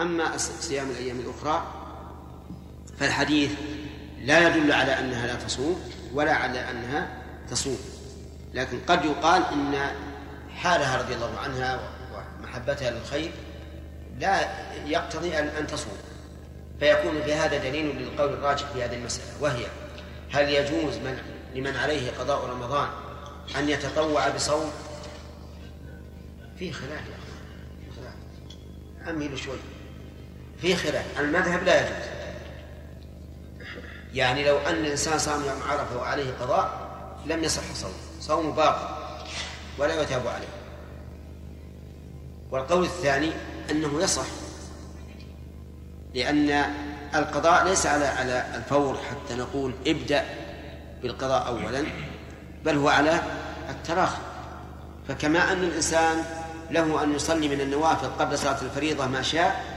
أما صيام الأيام الأخرى فالحديث لا يدل على أنها لا تصوم ولا على أنها تصوم. لكن قد يقال إن حالها رضي الله عنها ومحبتها للخير لا يقتضي أن تصوم. فيكون في هذا دليل للقول الراجح في هذه المسألة وهي هل يجوز من لمن عليه قضاء رمضان أن يتطوع بصوم؟ في خلاف يا أميل شوي. في خلاف. المذهب لا يجوز. يعني لو أن الإنسان صام يوم عرفة وعليه قضاء لم يصح صوم. صوم باقي ولا يتاب عليه. والقول الثاني أنه يصح لأن القضاء ليس على على الفور حتى نقول ابدأ بالقضاء أولا بل هو على التراخي. فكما أن الإنسان له أن يصلي من النوافل قبل صلاة الفريضة ما شاء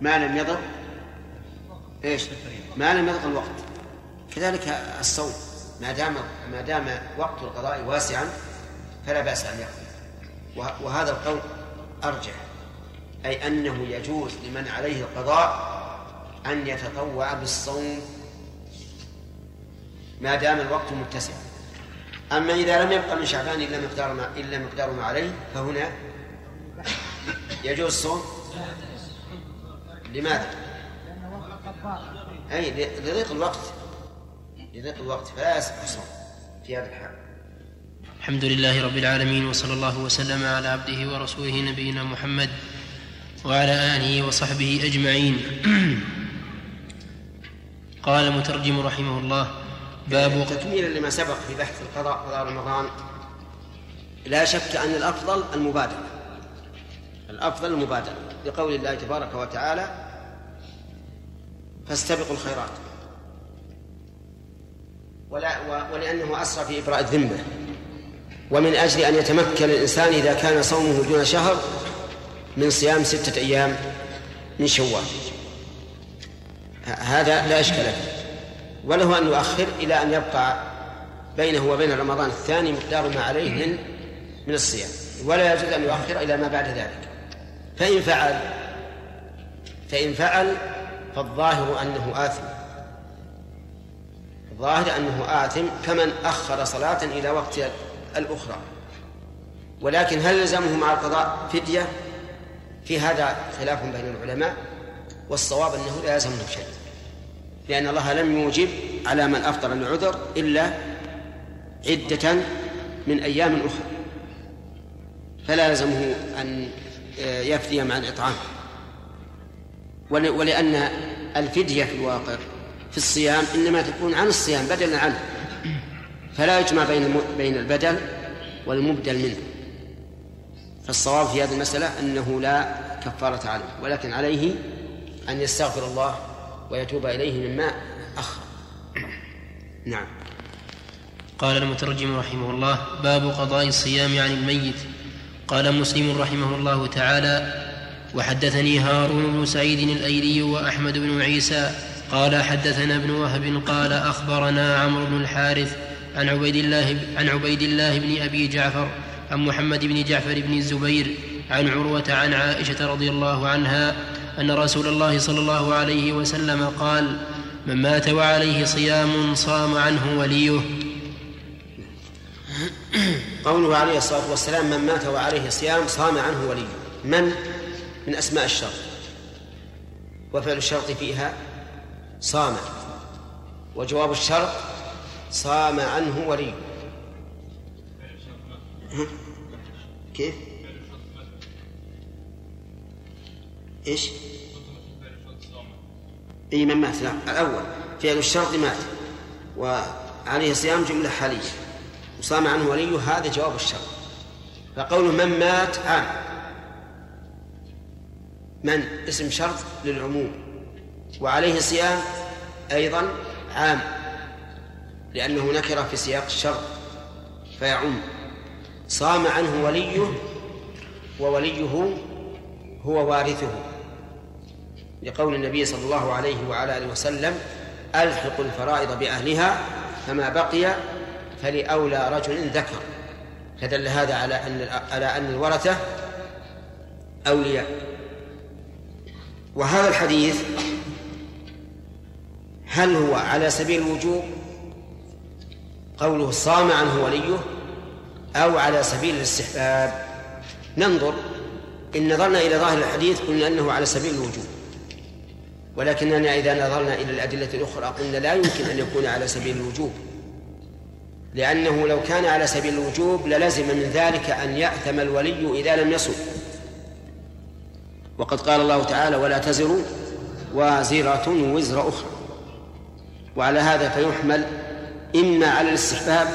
ما لم يضر إيش؟ ما لم يضر الوقت. كذلك الصوم. ما دام ما دام وقت القضاء واسعا فلا بأس أن يقضي. وهذا القول أرجح. أي أنه يجوز لمن عليه القضاء أن يتطوع بالصوم ما دام الوقت متسع. أما إذا لم يبقى من شعبان إلا مقدار ما إلا مقدار ما عليه فهنا يجوز الصوم؟ لماذا؟ أي لضيق الوقت. لضيق الوقت. فلا يصح الصوم في هذا الحال. الحمد لله رب العالمين وصلى الله وسلم على عبده ورسوله نبينا محمد وعلى آله وصحبه أجمعين. قال المترجم رحمه الله باب تكميلا لما سبق في بحث القضاء قضاء رمضان لا شك أن الأفضل المبادرة. الأفضل المبادرة. لقول الله تبارك وتعالى فاستبقوا الخيرات. ولا ولأنه أسرى في إبراء الذمة. ومن أجل أن يتمكن الإنسان إذا كان صومه دون شهر من صيام ستة أيام من شوال. هذا لا إشكال فيه. وله أن يؤخر إلى أن يبقى بينه وبين رمضان الثاني مقدار ما عليه من من الصيام. ولا يجوز أن يؤخر إلى ما بعد ذلك. فإن فعل فإن فعل فالظاهر أنه آثم. الظاهر أنه آثم كمن أخر صلاة إلى وقت الأخرى. ولكن هل يلزمه مع القضاء فدية؟ في هذا خلاف بين العلماء والصواب أنه لا يلزمه شيء. لأن الله لم يوجب على من أفطر العذر إلا عدة من أيام أخرى. فلا يلزمه أن يفدي مع الإطعام. ولأن الفدية في الواقع في الصيام إنما تكون عن الصيام بدلا عنه. فلا يجمع بين بين البدل والمبدل منه. فالصواب في هذه المسألة أنه لا كفارة عليه ولكن عليه أن يستغفر الله ويتوب إليه مما أخر. نعم. قال المترجم رحمه الله باب قضاء الصيام عن الميت. قال مسلم رحمه الله تعالى وحدثني هارون بن سعيد الأيلي وأحمد بن عيسى قال حدثنا ابن وهب قال أخبرنا عمرو بن الحارث عن عبيد الله عن عبيد الله بن أبي جعفر عن محمد بن جعفر بن الزبير عن عروة عن عائشة رضي الله عنها أن رسول الله صلى الله عليه وسلم قال من مات وعليه صيام صام عنه وليه. قوله عليه الصلاة والسلام من مات وعليه صيام صام عنه وليه من؟ من أسماء الشرط. وفعل الشرط فيها صام. وجواب الشرط صام عنه ولي. كيف؟ إيش؟ إي من مات لا الأول. فعل الشرط مات. وعليه صيام جملة حاليه وصام عنه ولي هذا جواب الشرط فقوله من مات عام. من؟ اسم شرط للعموم. وعليه صيام أيضا عام. لأنه نكر في سياق الشر فيعم. صام عنه وليه ووليه هو وارثه. لقول النبي صلى الله عليه وعلى آله وسلم ألحق الفرائض بأهلها فما بقي فلأولى رجل ذكر فدل هذا على أن على أن الورثة أولياء. وهذا الحديث هل هو على سبيل الوجوب؟ قوله صام عنه وليه أو على سبيل الاستحباب؟ ننظر. إن نظرنا إلى ظاهر الحديث قلنا أنه على سبيل الوجوب. ولكننا إذا نظرنا إلى الأدلة الأخرى قلنا لا يمكن أن يكون على سبيل الوجوب. لأنه لو كان على سبيل الوجوب للزم من ذلك أن يأثم الولي إذا لم يصم. وقد قال الله تعالى ولا تزر وازرة وزر أخرى. وعلى هذا فيحمل إما على الاستحباب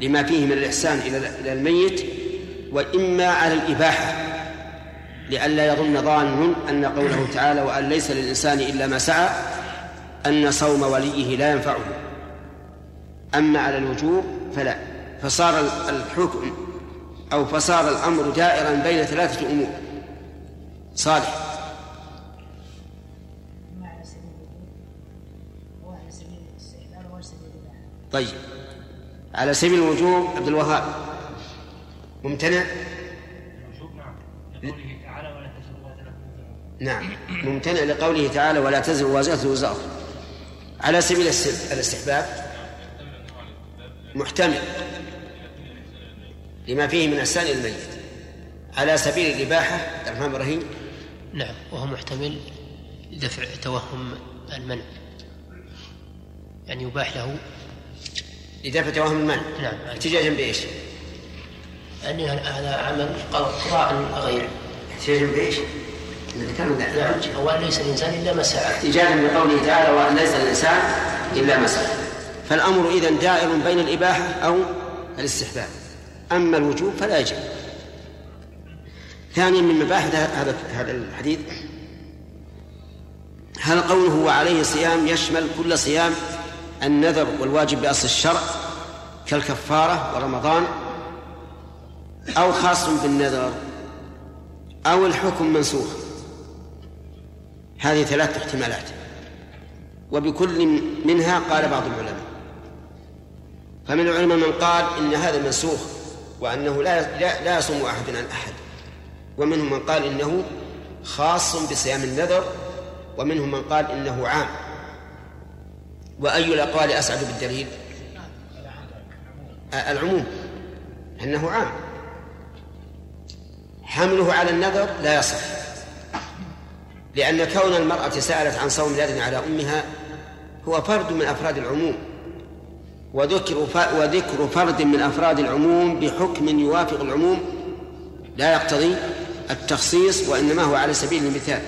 لما فيه من الإحسان إلى الميت وإما على الإباحة لئلا يظن ظان أن قوله تعالى وأن ليس للإنسان إلا ما سعى أن صوم وليه لا ينفعه. أما على الوجوب فلا. فصار الحكم أو فصار الأمر دائرا بين ثلاثة أمور. صالح. طيب. على سبيل الوجوب عبد الوهاب. ممتنع؟ نعم. ممتنع لقوله تعالى ولا تزر وازرة وزر. على سبيل الاستحباب. محتمل لما فيه من إحسان الميت. على سبيل الإباحة عبد الرحمن إبراهيم نعم وهو محتمل دفع توهم المنع. يعني يباح له. لدفع توهم المنع. نعم. احتجاجا بإيش؟ أن هذا عمل قضاء غيره احتجاجا بإيش؟ نعم. وأن ليس الإنسان إلا ما سعى احتجاجا بقوله تعالى وأن ليس الإنسان إلا ما سعى فالأمر إذا دائر بين الإباحة أو الاستحباب. أما الوجوب فلا يجب. ثانيا من مباحث هذا هذا الحديث هل قوله وعليه صيام يشمل كل صيام النذر والواجب بأصل الشرع كالكفارة ورمضان أو خاص بالنذر أو الحكم منسوخ؟ هذه ثلاث احتمالات. وبكل منها قال بعض العلماء. فمن العلماء من قال إن هذا منسوخ وأنه لا لا, لا يصوم أحد عن أحد. ومنهم من قال إنه خاص بصيام النذر ومنهم من قال إنه عام. وأي الأقوال أسعد بالدليل؟ العموم أنه عام. حمله على النذر لا يصح لأن كون المرأة سألت عن صوم لاد على أمها هو فرد من أفراد العموم. وذكر وذكر فرد من أفراد العموم بحكم يوافق العموم. لا يقتضي التخصيص وإنما هو على سبيل المثال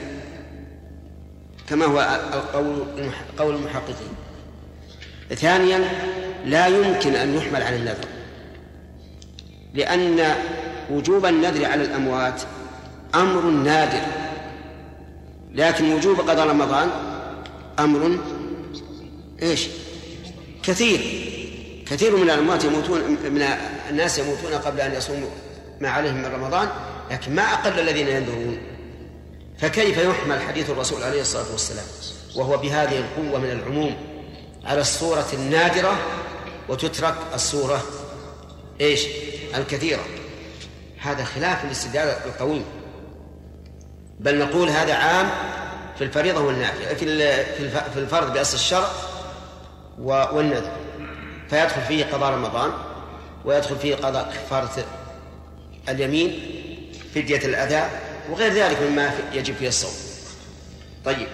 كما هو القول قول المحققين. ثانيا لا يمكن أن يحمل على النذر لأن وجوب النذر على الأموات أمر نادر. لكن وجوب قضاء رمضان أمر إيش؟ كثير. كثير من الأموات يموتون من الناس يموتون قبل أن يصوموا ما عليهم من رمضان لكن ما أقل الذين ينذرون. فكيف يحمل حديث الرسول عليه الصلاة والسلام؟ وهو بهذه القوة من العموم على الصورة النادرة وتترك الصورة إيش؟ الكثيرة. هذا خلاف الاستدلال القوي. بل نقول هذا عام في الفريضة والنافلة في الفرض بأصل الشرع والنذر. فيدخل فيه قضاء رمضان ويدخل فيه قضاء كفارة اليمين فدية الأذى وغير ذلك مما يجب فيه الصوم. طيب.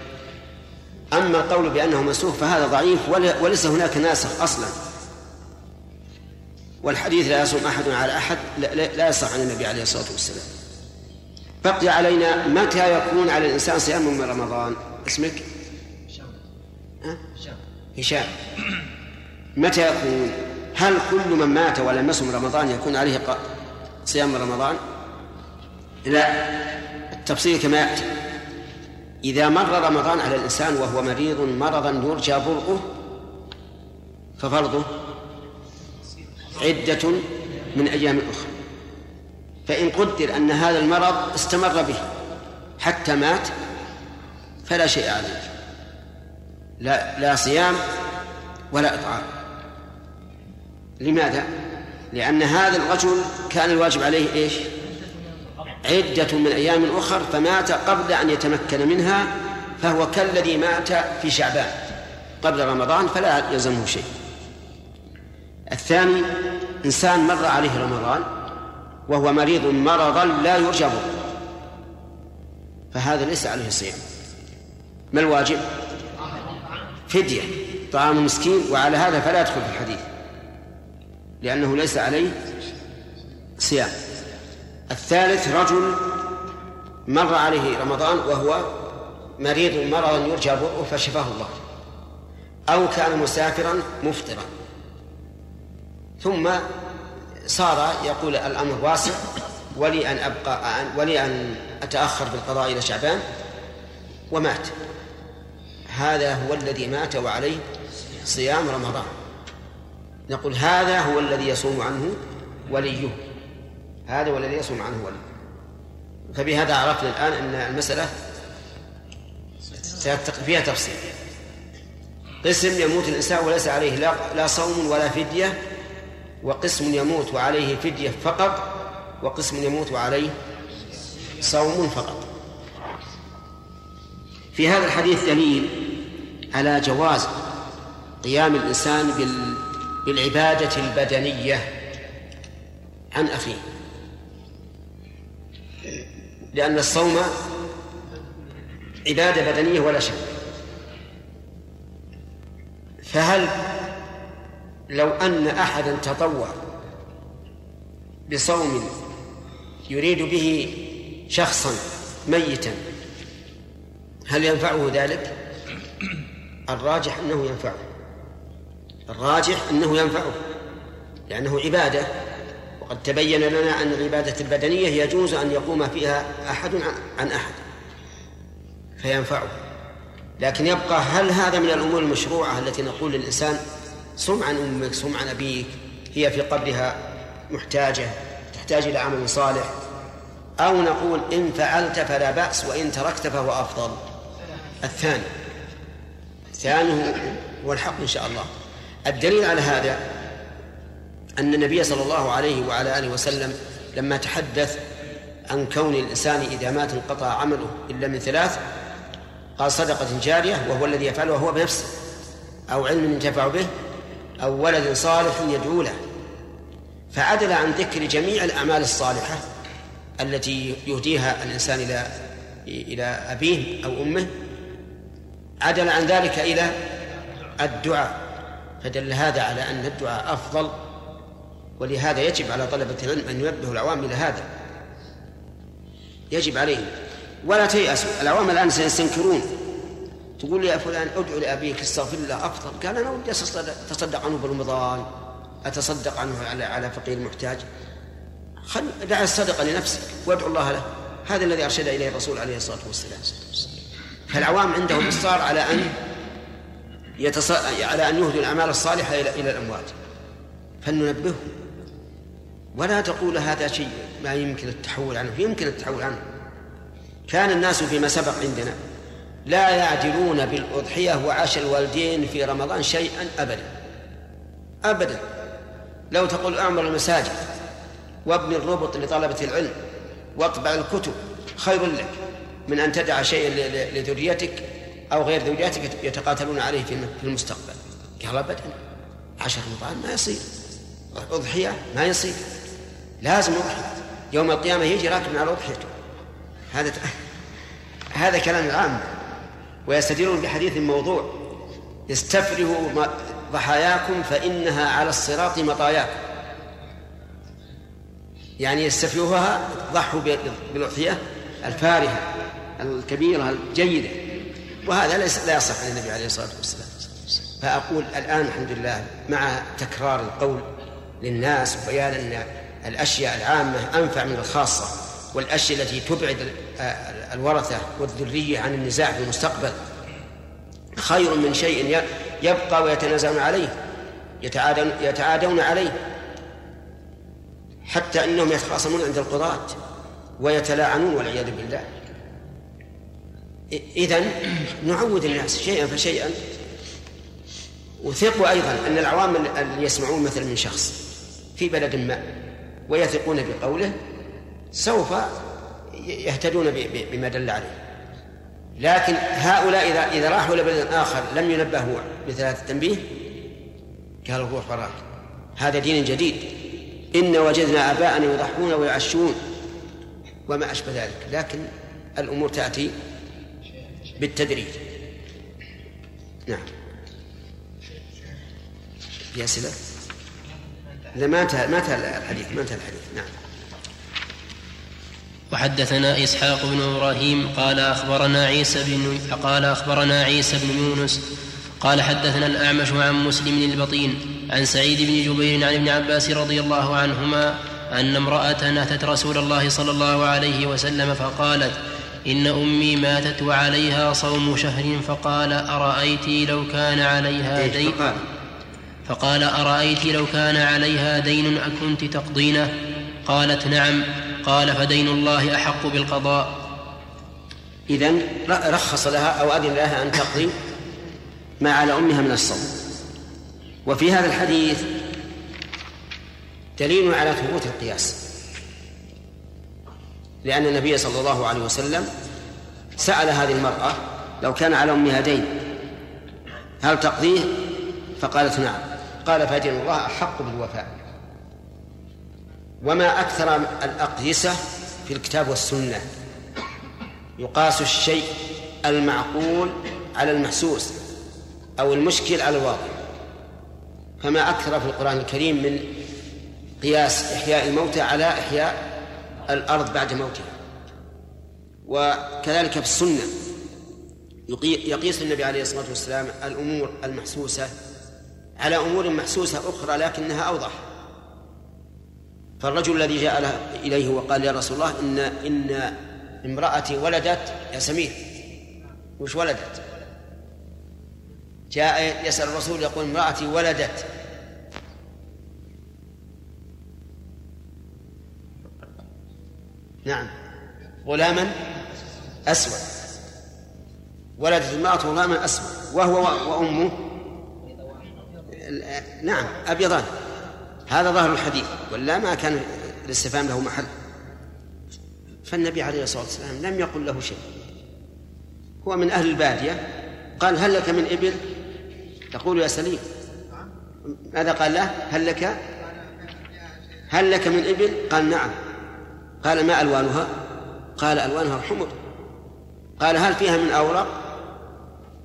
أما القول بأنه مسوخ فهذا ضعيف وليس هناك ناسخ أصلا. والحديث لا يصوم أحد على أحد لا يصح عن النبي عليه الصلاة والسلام. بقي علينا متى يكون على الإنسان صيام من رمضان؟ اسمك؟ هشام. هشام. متى يكون؟ هل كل من مات ولم يصم رمضان يكون عليه صيام رمضان؟ لا. التفصيل كما يأتي. إذا مر رمضان على الإنسان وهو مريض مرضا يرجى برؤه ففرضه عدة من أيام أخرى. فإن قدر أن هذا المرض استمر به حتى مات فلا شيء عليه. لا لا صيام ولا إطعام. لماذا؟ لأن هذا الرجل كان الواجب عليه إيش؟ عدة من أيام أخر فمات قبل أن يتمكن منها فهو كالذي مات في شعبان. قبل رمضان فلا يلزمه شيء. الثاني إنسان مر عليه رمضان وهو مريض مرضا لا يرجى فهذا ليس عليه صيام. ما الواجب؟ فدية. طعام مسكين وعلى هذا فلا يدخل في الحديث. لأنه ليس عليه صيام. الثالث رجل مر عليه رمضان وهو مريض مرضا يرجى برؤه فشفاه الله. أو كان مسافرا مفطرا. ثم صار يقول الأمر واسع ولي أن أبقى ولي أن أتأخر بالقضاء إلى شعبان ومات. هذا هو الذي مات وعليه صيام رمضان. نقول هذا هو الذي يصوم عنه وليه. هذا هو الذي يصوم عنه وليه. فبهذا عرفنا الآن أن المسألة فيها تفصيل. قسم يموت الإنسان وليس عليه لا, لا صوم ولا فدية وقسم يموت وعليه فدية فقط وقسم يموت وعليه صوم فقط. في هذا الحديث دليل على جواز قيام الإنسان بالعبادة البدنية. عن أخيه لأن الصوم عبادة بدنية ولا شك. فهل لو أن أحدا تطوع بصوم يريد به شخصا ميتا هل ينفعه ذلك؟ الراجح أنه ينفعه. الراجح أنه ينفعه لأنه عبادة. وقد تبين لنا أن العبادة البدنية يجوز أن يقوم فيها أحد عن أحد فينفعه. لكن يبقى هل هذا من الأمور المشروعة التي نقول للإنسان صم عن أمك صم عن أبيك هي في قبرها محتاجة تحتاج إلى عمل صالح. أو نقول إن فعلت فلا بأس وإن تركت فهو أفضل. الثاني الثاني هو الحق إن شاء الله. الدليل على هذا أن النبي صلى الله عليه وعلى آله وسلم لما تحدث عن كون الإنسان إذا مات انقطع عمله إلا من ثلاث قال صدقة جارية وهو الذي يفعلها هو بنفسه أو علم ينتفع به أو ولد صالح يدعو له. فعدل عن ذكر جميع الأعمال الصالحة التي يهديها الإنسان إلى إلى أبيه أو أمه عدل عن ذلك إلى الدعاء. فدل هذا على أن الدعاء أفضل ولهذا يجب على طلبة العلم أن ينبهوا العوام إلى هذا. يجب عليهم. ولا تيأسوا العوام الآن سيستنكرون. تقول يا فلان ادعو لأبيك استغفر الله أفضل. قال أنا ودي أتصدق عنه برمضان أتصدق عنه على على فقير محتاج. خل دع الصدقة لنفسك وادعو الله له. هذا الذي أرشد إليه الرسول عليه الصلاة والسلام. فالعوام عندهم إصرار على أن يتص... على أن يهدوا الأعمال الصالحة إلى إلى الأموات. فلننبههم ولا تقول هذا شيء ما يمكن التحول عنه. يمكن التحول عنه. كان الناس فيما سبق عندنا لا يعدلون بالأضحية وعشر الوالدين في رمضان شيئا أبدا. أبدا. لو تقول أعمر المساجد وابن الربط لطلبة العلم واطبع الكتب خير لك من أن تدع شيئا لذريتك أو غير ذريتك يتقاتلون عليه في المستقبل. قال أبدا عشر رمضان ما يصير. أضحية ما يصير. لازم أضحي يوم القيامة يجي راكب على أضحيته. هذا هذا كلام العام. ويستدلون بحديث موضوع. استفرغوا ضحاياكم فإنها على الصراط مطاياكم. يعني يستفرغوها ضحوا بالأضحية الفارهة الكبيرة الجيدة. وهذا ليس لا يصح عن النبي عليه الصلاة والسلام. فأقول الآن الحمد لله مع تكرار القول للناس وبيان أن الأشياء العامة أنفع من الخاصة والأشياء التي تبعد الورثة والذرية عن النزاع في المستقبل. خير من شيء يبقى ويتنازعون عليه يتعادون, يتعادون عليه حتى إنهم يتخاصمون عند القضاة ويتلاعنون والعياذ بالله. إذا نعود الناس شيئا فشيئا. وثقوا أيضا أن العوام اللي يسمعون مثلا من شخص في بلد ما ويثقون بقوله سوف يهتدون بما دل عليه. لكن هؤلاء إذا إذا راحوا إلى بلد آخر لم ينبهوا مثل هذا التنبيه قالوا هو فراغ. هذا دين جديد. إن وجدنا آباءنا يضحون ويعشون وما أشبه ذلك. لكن الأمور تأتي بالتدريج. نعم. في أسئلة؟ إذا ما انتهى ما انتهى الحديث ما انتهى الحديث. نعم. وحدثنا إسحاق بن إبراهيم قال أخبرنا عيسى بن قال أخبرنا عيسى بن يونس قال حدثنا الأعمش عن مسلم البطين عن سعيد بن جبير عن ابن عباس رضي الله عنهما أن امرأة أتت رسول الله صلى الله عليه وسلم فقالت إن أمي ماتت وعليها صوم شهر فقال أرأيت لو كان عليها دين؟ فقال. أرأيت لو كان عليها دين أكنت تقضينه؟ قالت نعم. قال فدين الله أحق بالقضاء. إذا رخص لها أو أذن لها أن تقضي ما على أمها من الصوم. وفي هذا الحديث دليل على ثبوت القياس. لأن النبي صلى الله عليه وسلم سأل هذه المرأة لو كان على أمها دين هل تقضيه؟ فقالت نعم. قال فدين الله أحق بالوفاء. وما أكثر الأقيسة في الكتاب والسنة. يقاس الشيء المعقول على المحسوس أو المشكل على الواقع فما أكثر في القرآن الكريم من قياس إحياء الموتى على إحياء الأرض بعد موتها. وكذلك في السنة يقيس النبي عليه الصلاة والسلام الأمور المحسوسة على أمور محسوسة أخرى لكنها أوضح. فالرجل الذي جاء إليه وقال يا رسول الله إن إن امرأتي ولدت يا سمير. وش ولدت؟ جاء يسأل الرسول يقول امرأتي ولدت. نعم. غلاما أسود. ولدت المرأة غلاما أسود. وهو وأمه. نعم أبيضان. هذا ظاهر الحديث. ولا ما كان الاستفهام له محل. فالنبي عليه الصلاة والسلام لم يقل له شيء. هو من أهل البادية. قال هل لك من إبل؟ تقول يا سليم. ماذا قال له؟ هل لك؟ هل لك من إبل؟ قال نعم. قال ما ألوانها؟ قال ألوانها الحمر قال هل فيها من أورق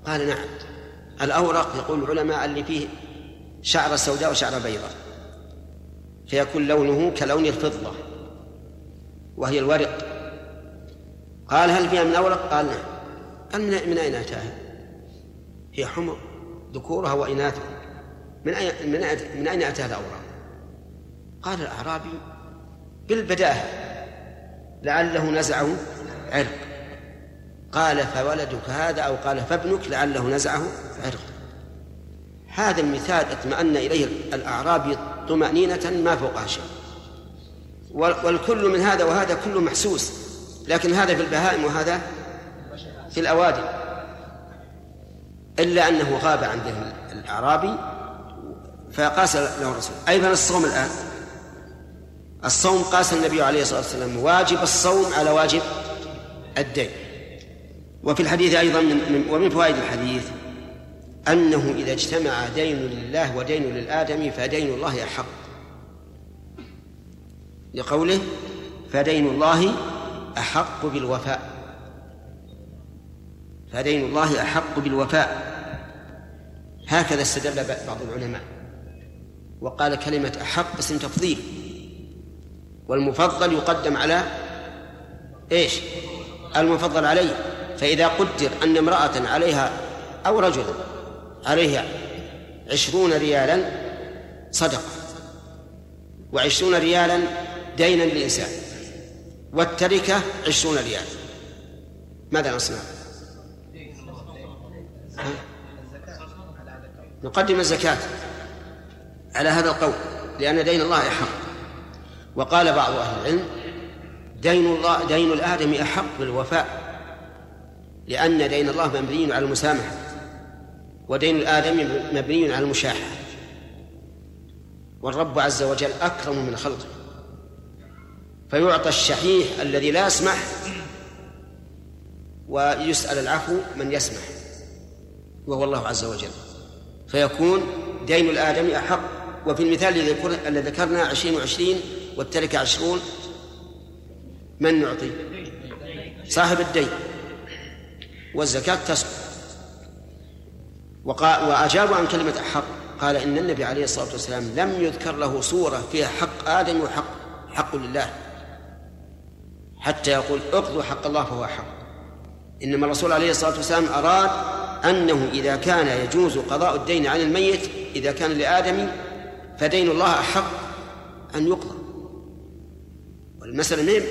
قال نعم. الأورق يقول العلماء اللي فيه شعر سوداء وشعر بيضاء. فيكون لونه كلون الفضة. وهي الورق. قال هل فيها من أورق قال نعم. قال من أين أتاها؟ هي حمر. ذكورها وإناثها. من أين من أين أتاها الأوراق؟ قال الأعرابي بالبداهة. لعله نزعه عرق. قال فولدك هذا أو قال فابنك لعله نزعه عرق. هذا المثال اطمأن إليه الأعرابي طمأنينة ما فوقها شيء. والكل من هذا وهذا كله محسوس. لكن هذا في البهائم وهذا في الأوادي إلا أنه غاب عن ذهن الأعرابي فقاس له الرسول. أيضا الصوم الآن؟ الصوم قاس النبي عليه الصلاة والسلام. واجب الصوم على واجب الدين. وفي الحديث أيضا من ومن فوائد الحديث أنه إذا اجتمع دين لله ودين للآدم فدين الله أحق. لقوله فدين الله أحق بالوفاء. فدين الله أحق بالوفاء. هكذا استدل بعض العلماء. وقال كلمة أحق اسم تفضيل. والمفضل يقدم على إيش؟ المفضل عليه. فإذا قدر أن امرأة عليها أو رجلا عليه عشرون ريالا صدقة. وعشرون ريالا دينا للإنسان. والتركة عشرون ريال. ماذا نصنع؟ نقدم الزكاة على هذا القول لأن دين الله أحق وقال بعض أهل العلم دين الله دين الآدم أحق بالوفاء لأن دين الله مبني على المسامحة ودين الآدم مبني على المشاحة. والرب عز وجل أكرم من خلقه فيعطى الشحيح الذي لا يسمح ويسأل العفو من يسمح وهو الله عز وجل. فيكون دين الآدمي أحق. وفي المثال الذي ذكرنا عشرين وعشرين والتركة عشرون من نعطي؟ صاحب الدين. والزكاة تسقط وأجابوا عن كلمة أحق. قال إن النبي عليه الصلاة والسلام لم يذكر له صورة فيها حق آدم وحق حق لله. حتى يقول اقضوا حق الله فهو حق. إنما الرسول عليه الصلاة والسلام أراد أنه إذا كان يجوز قضاء الدين عن الميت إذا كان لآدم فدين الله أحق أن يقضى. والمسألة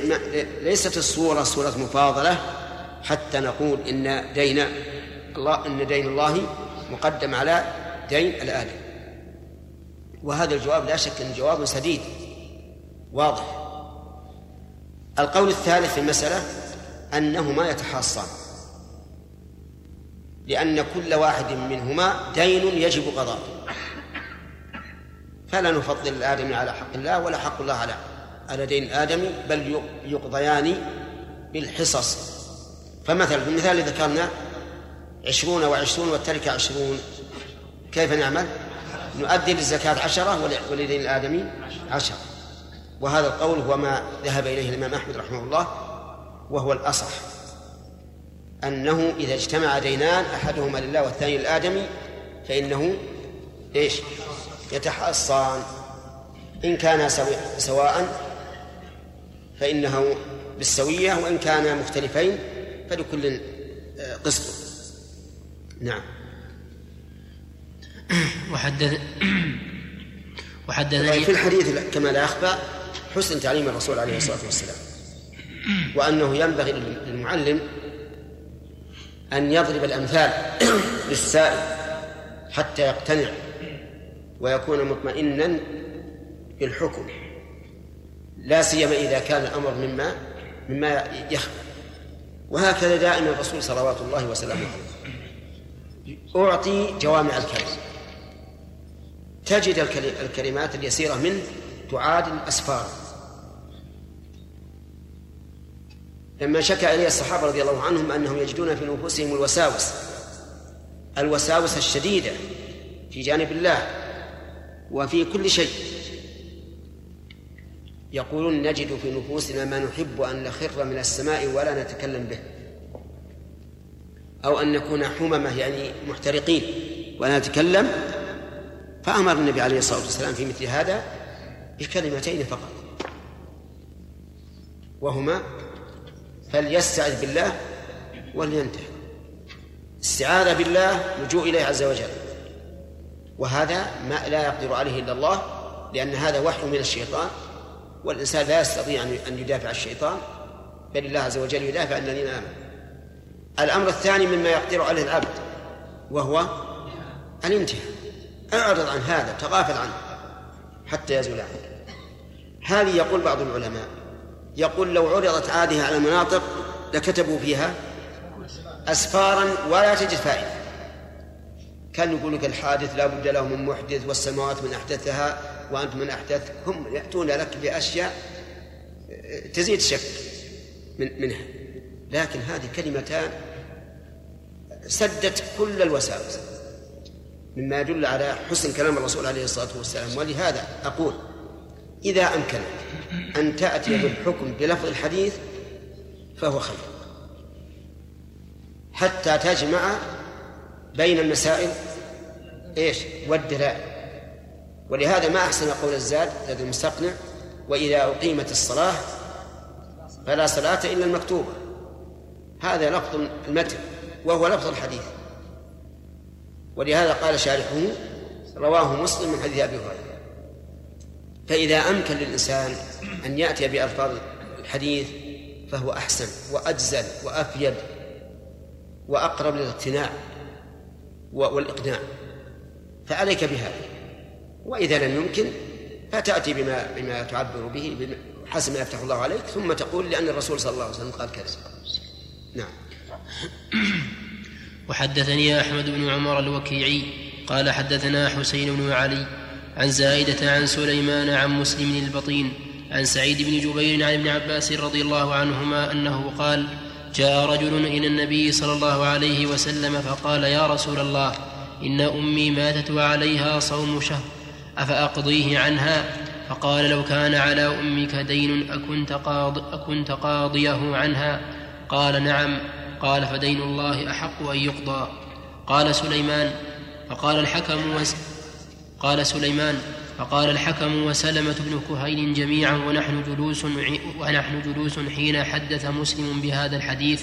ليست الصورة صورة مفاضلة حتى نقول إن دين الله إن دين الله مقدم على دين الآدم وهذا الجواب لا شك أن جواب سديد واضح. القول الثالث في المسألة أنهما يتحاصان لأن كل واحد منهما دين يجب قضاءه. فلا نفضل الآدمي على حق الله ولا حق الله على على دين الآدمي بل يقضيان بالحصص. فمثلا في المثال الذي ذكرنا عشرون وعشرون والتركة عشرون كيف نعمل؟ نؤدي للزكاة عشرة ولدين الآدمي عشرة. وهذا القول هو ما ذهب إليه الإمام أحمد رحمه الله وهو الأصح. أنه إذا اجتمع دينان أحدهما لله والثاني للآدمي فإنه إيش؟ يتحصان. إن كانا سواء فإنه بالسوية وإن كانا مختلفين فلكل آه، قسط. نعم. وحدث وحدثني في الحديث كما لا يخفى حسن تعليم الرسول عليه الصلاة والسلام وأنه ينبغي للمعلم أن يضرب الأمثال للسائل حتى يقتنع ويكون مطمئنا بالحكم. لا سيما إذا كان الأمر مما مما يخفى. وهكذا دائما الرسول صلوات الله وسلامه عليه. أعطي جوامع الكلم تجد الكلمات اليسيرة منه تعادل أسفار لما شكى إليه الصحابة رضي الله عنهم أنهم يجدون في نفوسهم الوساوس الوساوس الشديدة في جانب الله وفي كل شيء. يقولون نجد في نفوسنا ما نحب أن نخر من السماء ولا نتكلم به. أو أن نكون حممة يعني محترقين ولا نتكلم. فأمر النبي عليه الصلاة والسلام في مثل هذا بكلمتين فقط. وهما فليستعذ بالله ولينتهي استعاذ بالله لجوء إليه عز وجل. وهذا ما لا يقدر عليه إلا الله لأن هذا وحي من الشيطان. والإنسان لا يستطيع أن يدافع الشيطان بل الله عز وجل يدافع الذين آمنوا. الأمر الثاني مما يقدر عليه العبد وهو الانتهاء. أعرض عن هذا تغافل عنه حتى يزول عنك. هذه يقول بعض العلماء يقول لو عرضت هذه على المناطق لكتبوا فيها أسفارا ولا تجد فائدة. كان يقول لك الحادث لا بد له من محدث والسماوات من أحدثها وأنت من أحدث هم يأتون لك بأشياء تزيد شك من منها. لكن هذه كلمتان سدت كل الوساوس مما يدل على حسن كلام الرسول عليه الصلاة والسلام. ولهذا أقول إذا أمكنك أن تأتي بالحكم بلفظ الحديث فهو خير. حتى تجمع بين المسائل إيش؟ والدلائل. ولهذا ما أحسن قول الزاد زاد المستقنع وإذا أقيمت الصلاة فلا صلاة إلا المكتوبة. هذا لفظ المتن وهو لفظ الحديث. ولهذا قال شارحه رواه مسلم من حديث أبي هريرة. فإذا أمكن للإنسان أن يأتي بألفاظ الحديث فهو أحسن وأجزل وأفيد وأقرب للاقتناع. والإقناع فعليك بهذا وإذا لم يمكن فتأتي بما بما تعبر به حسب ما يفتح الله عليك ثم تقول لأن الرسول صلى الله عليه وسلم قال كذا. نعم. وحدثني أحمد بن عمر الوكيعي قال حدثنا حسين بن علي عن زائدة عن سليمان عن مسلم البطين عن سعيد بن جبير عن ابن عباس رضي الله عنهما أنه قال جاء رجل إلى النبي صلى الله عليه وسلم فقال يا رسول الله إن أمي ماتت وعليها صوم شهر أفأقضيه عنها? فقال لو كان على أمك دين أكنت, قاض أكنت قاضيه عنها؟ قال نعم. قال فدين الله أحق أن يقضى. قال سليمان. فقال الحكم قال سليمان. فقال الحكم وسلمة بن كهيل جميعا ونحن جلوس ونحن جلوس حين حدث مسلم بهذا الحديث.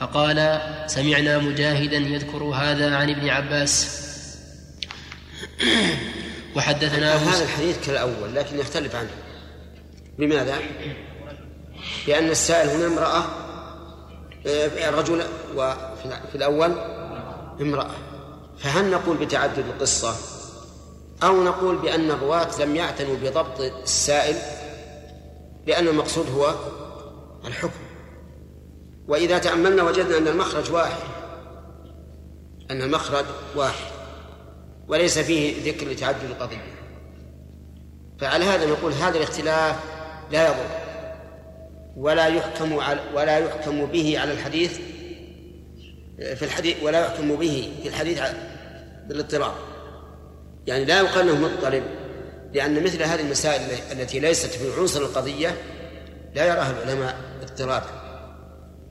فقال سمعنا مجاهدا يذكر هذا عن ابن عباس. وحدثنا هذا الحديث كالأول لكن يختلف عنه. لماذا؟ لأن السائل هنا امرأة آه، رجل وفي الأول امرأة. فهل نقول بتعدد القصة؟ أو نقول بأن الرواة لم يعتنوا بضبط السائل لأن المقصود هو الحكم. وإذا تأملنا وجدنا أن المخرج واحد أن المخرج واحد وليس فيه ذكر لتعدد القضية. فعلى هذا نقول هذا الاختلاف لا يضر ولا يحكم على ولا يحكم به على الحديث في الحديث ولا يحكم به في الحديث بالاضطراب يعني لا يقال إنه مضطرب لأن مثل هذه المسائل التي ليست في عنصر القضية لا يراها العلماء اضطرابا.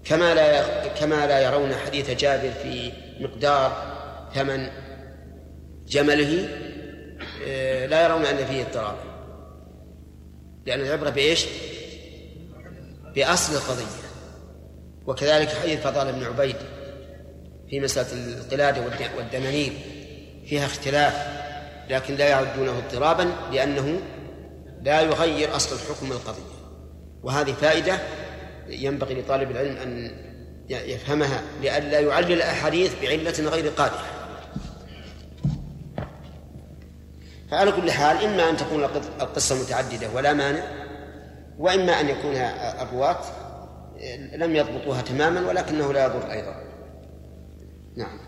كما لا كما لا يرون حديث جابر في مقدار ثمن جمله آه، لا يرون أن فيه اضطراب. لأن العبرة بإيش؟ بأصل القضية. وكذلك حديث فضال بن عبيد في مسألة القلادة والدنانير فيها اختلاف. لكن لا يعدونه اضطرابا لأنه لا يغير أصل الحكم القضية. وهذه فائدة ينبغي لطالب العلم أن يفهمها لئلا يعلل الأحاديث بعلة غير قادحة. فعلى كل حال إما أن تكون القصة متعددة ولا مانع وإما أن يكون الرواة لم يضبطوها تماما ولكنه لا يضر أيضا. نعم.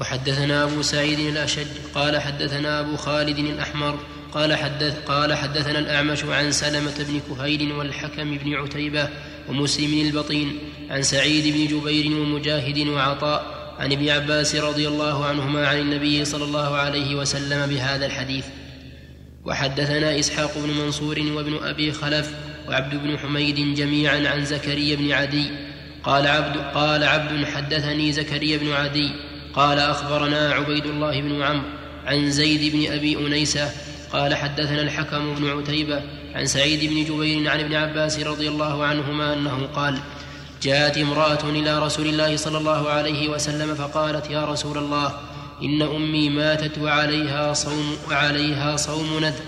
وحدثنا أبو سعيد الأشج قال حدثنا أبو خالد الأحمر قال حدث قال حدثنا الأعمش عن سلمة بن كهيل والحكم بن عتيبة ومسلم البطين عن سعيد بن جبير ومجاهد وعطاء عن ابن عباس رضي الله عنهما عن النبي صلى الله عليه وسلم بهذا الحديث. وحدثنا إسحاق بن منصور وابن أبي خلف وعبد بن حميد جميعا عن زكريا بن عدي قال عبد قال عبد حدثني زكريا بن عدي قال أخبرنا عبيد الله بن عمرو عن زيد بن أبي أنيسة قال حدثنا الحكم بن عتيبة عن سعيد بن جبير عن ابن عباس رضي الله عنهما أنه قال جاءت امرأة إلى رسول الله صلى الله عليه وسلم فقالت يا رسول الله إن أمي ماتت وعليها صوم وعليها صوم نذر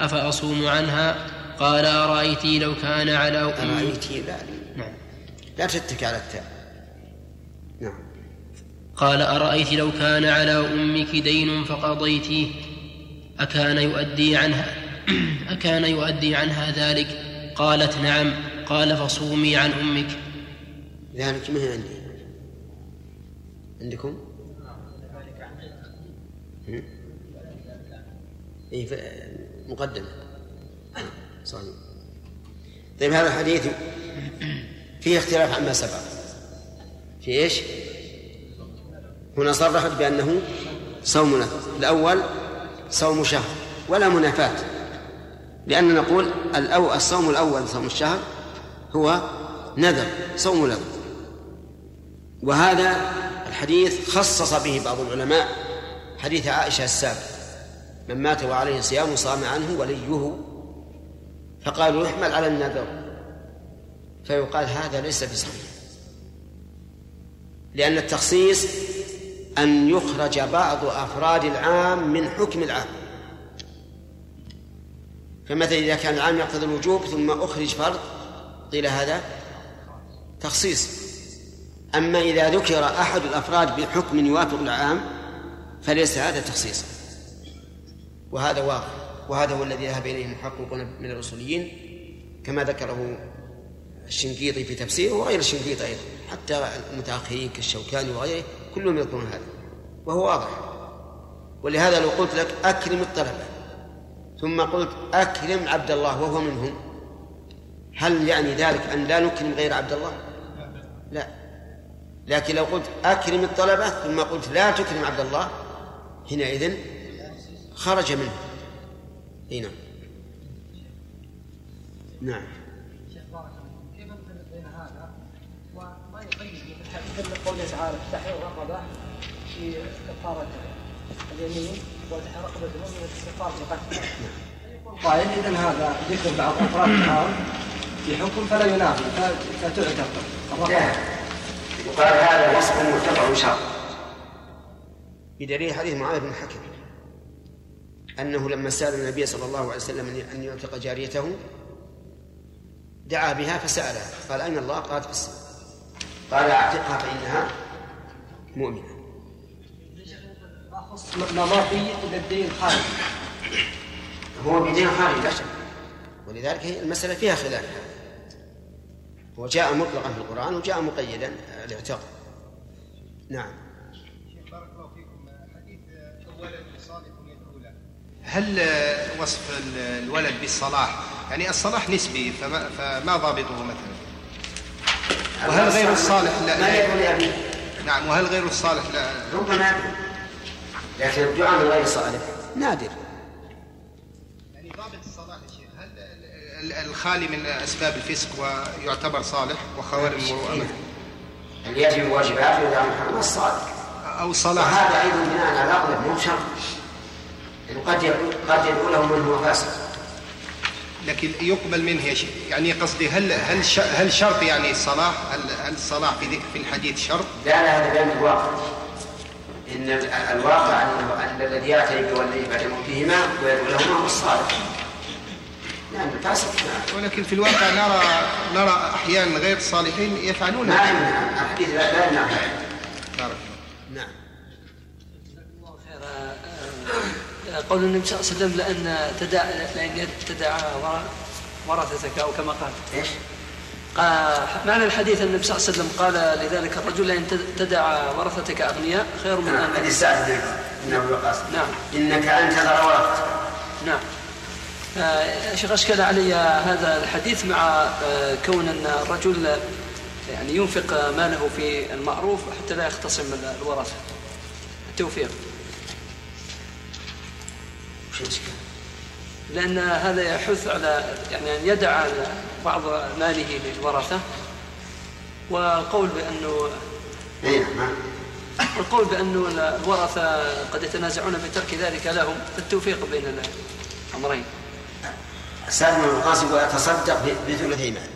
أفأصوم عنها؟ قال ارايت لو كان على امي لا نعم. لا تتك على التاء. نعم قال أرأيت لو كان على أمك دين فقضيتيه؟ أكان يؤدي عنها أكان يؤدي عنها ذلك؟ قالت نعم. قال فصومي عن أمك. ذلك ما هي عندي. عندكم؟ إيه مقدمة صحيح. طيب هذا الحديث فيه اختلاف عما سبق. في إيش؟ هنا صرحت بأنه صوم الأول صوم شهر ولا منافاة. لأن نقول الأو الصوم الأول صوم الشهر هو نذر صوم نذر وهذا الحديث خصص به بعض العلماء حديث عائشة السابق من مات وعليه صيام صام عنه وليه. فقالوا يحمل على النذر. فيقال هذا ليس بصحيح. لأن التخصيص أن يخرج بعض أفراد العام من حكم العام. فمثلا إذا كان العام يقتضي الوجوب ثم أخرج فرض قيل هذا تخصيص. أما إذا ذكر أحد الأفراد بحكم يوافق العام فليس هذا تخصيصا وهذا واضح. وهذا هو الذي ذهب إليه المحققون من الأصوليين كما ذكره الشنقيطي في تفسيره وغير الشنقيطي أيضا حتى المتأخرين كالشوكاني وغيره. كلهم يذكرون هذا وهو واضح. ولهذا لو قلت لك أكرم الطلبة ثم قلت أكرم عبد الله وهو منهم هل يعني ذلك أن لا نكرم غير عبد الله؟ لا. لكن لو قلت أكرم الطلبة ثم قلت لا تكرم عبد الله حينئذ خرج منه. هنا نعم. كيف بين هذا؟ وما يقيد قوله تعالى كفاره اليمين وتحرير رقبه المؤمن في كفاره قتل قائل اذا هذا ذكر بعض أفراد الحرام في حكم فلا ينافي فتعتبر يقال هذا وصف مرتفع شرط بدليل حديث معاذ بن الحكم أنه لما سأل النبي صلى الله عليه وسلم أن يعتق جاريته دعا بها فسألها قال أين الله؟ قالت في السماء قال أعتقها فإنها مؤمنة. ما مضى إلى الدين خارج هو بدين خارج. لا شك. ولذلك هي المسألة فيها خلاف. وجاء مطلقا في القرآن وجاء مقيدا الاعتاق نعم. بارك الله فيكم. حديث الولد صالح يدعو هل وصف الولد بالصلاح؟ يعني الصلاح نسبي فما, فما ضابطه مثلا؟ وهل غير الصالح؟ لا, ما يدعو نعم وهل غير الصالح؟ لا. ربما يدعو. لكن الدعاء من غير صالح. نادر. الخالي من أسباب الفسق ويعتبر صالح وخوارم المروءه اللي يجب واجبات ويدعم محرم الصالح أو صلاح وهذا أيضا بناء على أغلب مو شرط يعني قد يقول قد يقول له من هو فاسق. لكن يقبل منه يا شيخ. يعني قصدي هل هل هل شرط يعني الصلاح هل هل الصلاح في ذكر في الحديث شرط؟ لا لا هذا بيان الواقع. إن الواقع أن الذي ياتي بوليه بعد موتهما ويدعو لهما هو الصالح نعم ولكن في الواقع نرى نرى أحيانا غير الصالحين يفعلون. ما يمنع الحديث لا يمنع. بارك نعم. قول النبي صلى الله عليه وسلم لأن تدع لأن تدعى ورثتك أو كما قال. إيش؟ معنى الحديث النبي صلى الله عليه وسلم قال لذلك الرجل ان تدع ورثتك أغنياء خير من أن حديث سعد بن أبي وقاص. نعم. إنك ان تذر ورثتك نعم. آه، شيخ أشكل علي هذا الحديث مع آه، كون أن الرجل يعني ينفق ماله في المعروف حتى لا يختصم الورثة التوفيق. لأن هذا يحث على يعني أن يدع بعض ماله للورثة والقول بأنه القول بأنه الورثة قد يتنازعون بترك ذلك لهم التوفيق بين الأمرين. سالم بن الوقاص يقول أتصدق بثلثي مال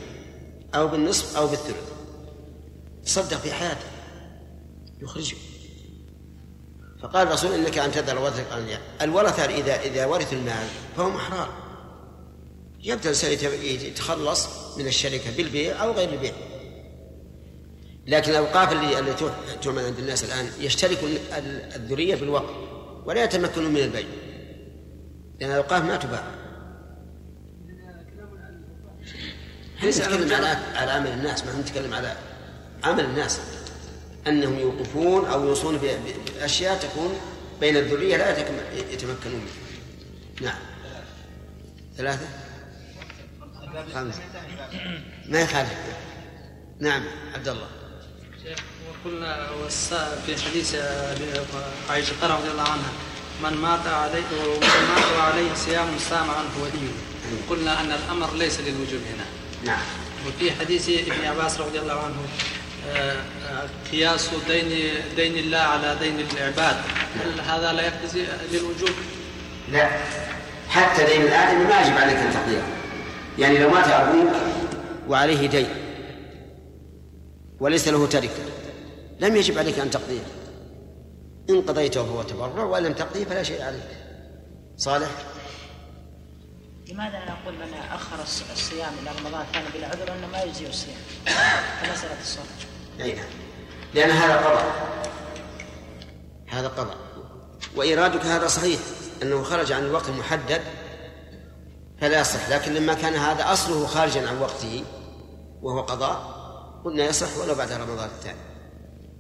أو بالنصف أو بالثلث. تصدق في حياته يخرجه. فقال الرسول إنك أن تذر اغنياء الورثة اذا إذا ورثوا المال فهم أحرار. يبدأ الانسان يتخلص من الشركة بالبيع أو غير البيع. لكن الأوقاف اللي التي تعمل عند الناس الآن يشترك الذرية في الوقف ولا يتمكنون من البيع. لأن الأوقاف ما تباع. نتكلم على على عمل الناس؟ ما نتكلم على عمل الناس. أنهم يوقفون أو يوصون بأشياء تكون بين الذرية لا يتمكنون منها. نعم. ثلاثة؟ خمسة. ما يخالف. نعم. عبد الله وقلنا في حديث عائشة رضي الله عنها من مات عليه ومن مات وعليه صيام سام عنه وليه. قلنا أن الأمر ليس للوجوب هنا. نعم. وفي حديث ابن عباس رضي الله عنه آه، قياس دين دين الله على دين العباد. هل هذا لا يقتضي للوجوب؟ لا. حتى دين الآدمي ما يجب عليك أن تقضيه. يعني لو مات أبوك وعليه دين وليس له تركة لم يجب عليك أن تقضيه. إن قضيته فهو تبرع وإن لم تقضيه فلا شيء عليك. صالح؟ لماذا نقول من آخر الصيام إلى رمضان كان بلا عذر انه ما يجزي الصيام؟ كمساله الصوم أي نعم. لأن هذا قضاء. هذا قضاء. وإيرادك هذا صحيح أنه خرج عن الوقت المحدد فلا يصح. لكن لما كان هذا أصله خارجا عن وقته وهو قضاء قلنا يصح ولو بعد رمضان الثاني.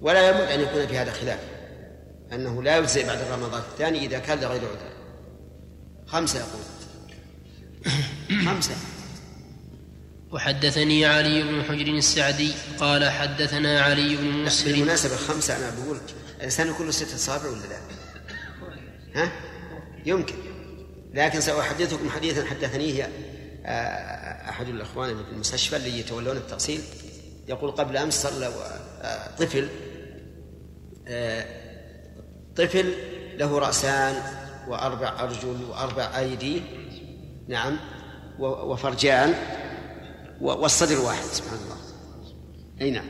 ولا يبد أن يكون في هذا خلاف أنه لا يجزئ بعد رمضان الثاني إذا كان لغير عذر. خمسة يقول. خمسة. وحدثني علي بن حجر السعدي قال حدثنا علي بن مسر بالمناسبة خمسة أنا بقول الإنسان كله ستة أصابع ولا لا؟ ها؟ يمكن. لكن سأحدثكم حديثا حدثنيه آه، أحد الإخوان في المستشفى اللي يتولون التأصيل يقول قبل أمس صلى آه، طفل آه، طفل له رأسان وأربع أرجل وأربع أيدي نعم وفرجان والصدر واحد سبحان الله. أي نعم.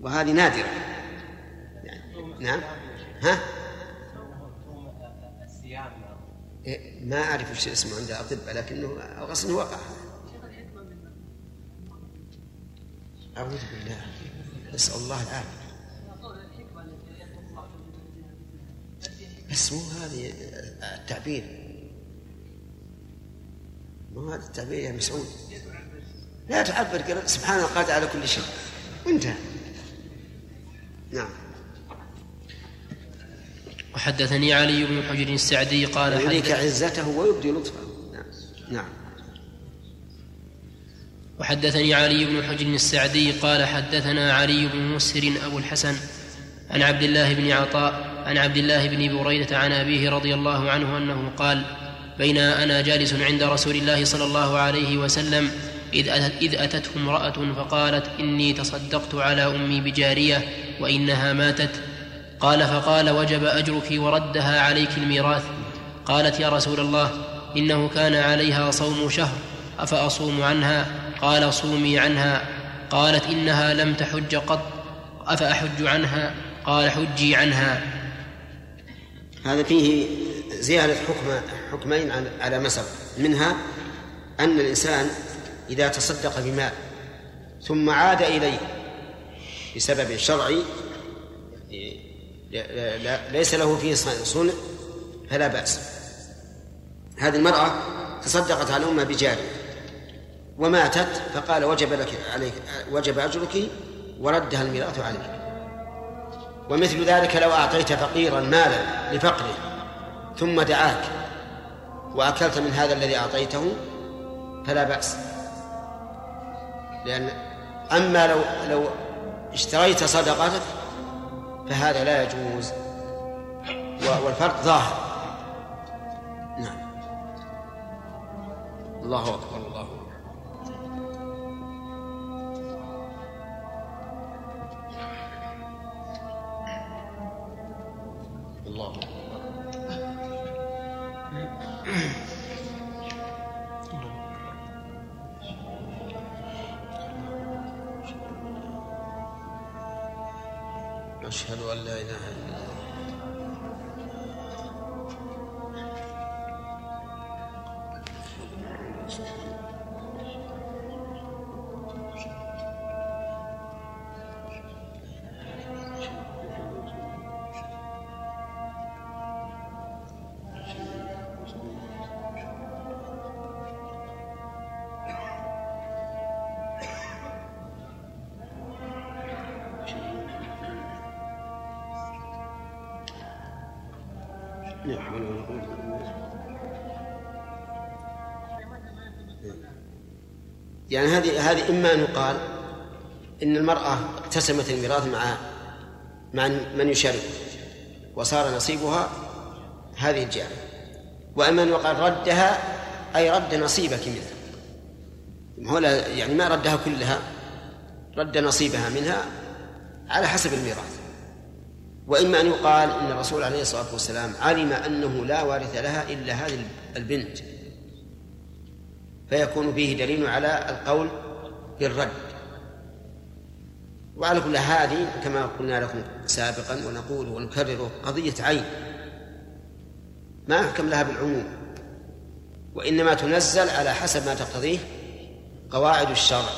وهذه نادرة. نعم. ها إيه، ما أعرف وش اسمه عند الأطباء لكنه انه وقع. أعوذ بالله. نسأل الله العافية. بس مو هذه التعبير. مو هذا التعبير يا مسعود. لا تعبر سبحان الله قادر على كل شيء. وانتهى نعم. وحدثني علي بن حجر السعدي قال يريك عزته ويبدي لطفه. نعم. نعم. وحدثني علي بن حجر السعدي قال حدثنا علي بن مسر أبو الحسن عن عبد الله بن عطاء عن عبد الله بن بريدة عن أبيه رضي الله عنه أنه قال بين أنا جالس عند رسول الله صلى الله عليه وسلم إذ, إذ أتته امرأة فقالت إني تصدقت على أمي بجارية وإنها ماتت قال فقال وجب أجرك وردها عليك الميراث. قالت يا رسول الله إنه كان عليها صوم شهر أفأصوم عنها؟ قال صومي عنها. قالت إنها لم تحج قط أفأحج عنها؟ قال حجي عنها. هذا فيه زيادة حكم حكمين على سبق منها أن الإنسان إذا تصدق بمال ثم عاد إليه بسبب شرعي ليس له فيه صنع فلا بأس. هذه المرأة تصدقت على أمها بجارية وماتت فقال وجب لك عليك وجب أجرك وردها الميراث عليك. ومثل ذلك لو أعطيت فقيرا مالا لفقره ثم دعاك وأكلت من هذا الذي أعطيته فلا بأس. لأن أما لو لو اشتريت صدقتك فهذا لا يجوز. والفرق ظاهر. نعم. الله أكبر. الله أكبر. الله أشهد يعني هذه هذه إما أن يقال إن المرأة اقتسمت الميراث مع مع من يشارك وصار نصيبها هذه الجارية وإما أن يقال ردها أي رد نصيبك منها هو يعني ما ردها كلها رد نصيبها منها على حسب الميراث وإما أن يقال إن الرسول عليه الصلاة والسلام علم أنه لا وارث لها إلا هذه البنت. فيكون فيه دليل على القول بالرد. وعلى كل هذه كما قلنا لكم سابقا ونقول ونكرره قضية عين. ما يحكم لها بالعموم وإنما تنزل على حسب ما تقتضيه قواعد الشرع.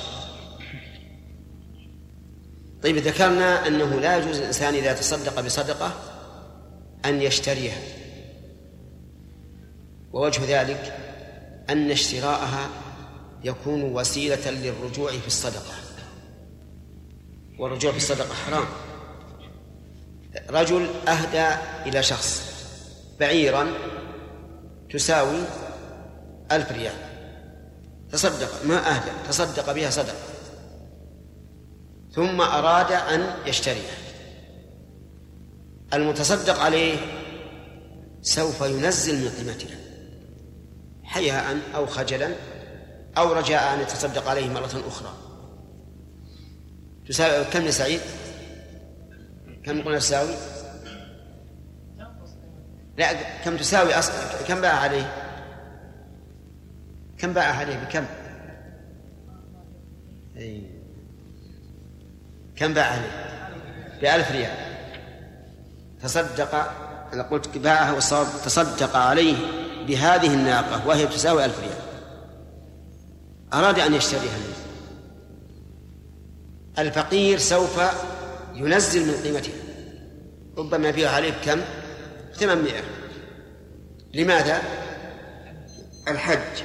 طيب ذكرنا أنه لا يجوز الإنسان إذا تصدق بصدقة أن يشتريها. ووجه ذلك أن اشتراءها يكون وسيلة للرجوع في الصدقة. والرجوع في الصدقة حرام. رجل أهدى إلى شخص بعيرا تساوي ألف ريال. تصدق ما أهدى تصدق بها صدقة. ثم أراد أن يشتريها. المتصدق عليه سوف ينزل من قيمتها. حياء أو خجلا أو رجاء أن يتصدق عليه مرة أخرى تساوي كم يا سعيد؟ كم قلنا تساوي؟ لا كم تساوي أصل كم باع عليه؟ كم باع عليه بكم؟ أي. كم باع عليه؟ بألف ريال تصدق أنا قلت باعه والصواب تصدق عليه بهذه الناقة وهي تساوي ألف ريال. أراد أن يشتريها الفقير سوف ينزل من قيمتها ربما يبيع عليه بكم؟ 800 لماذا؟ الحج.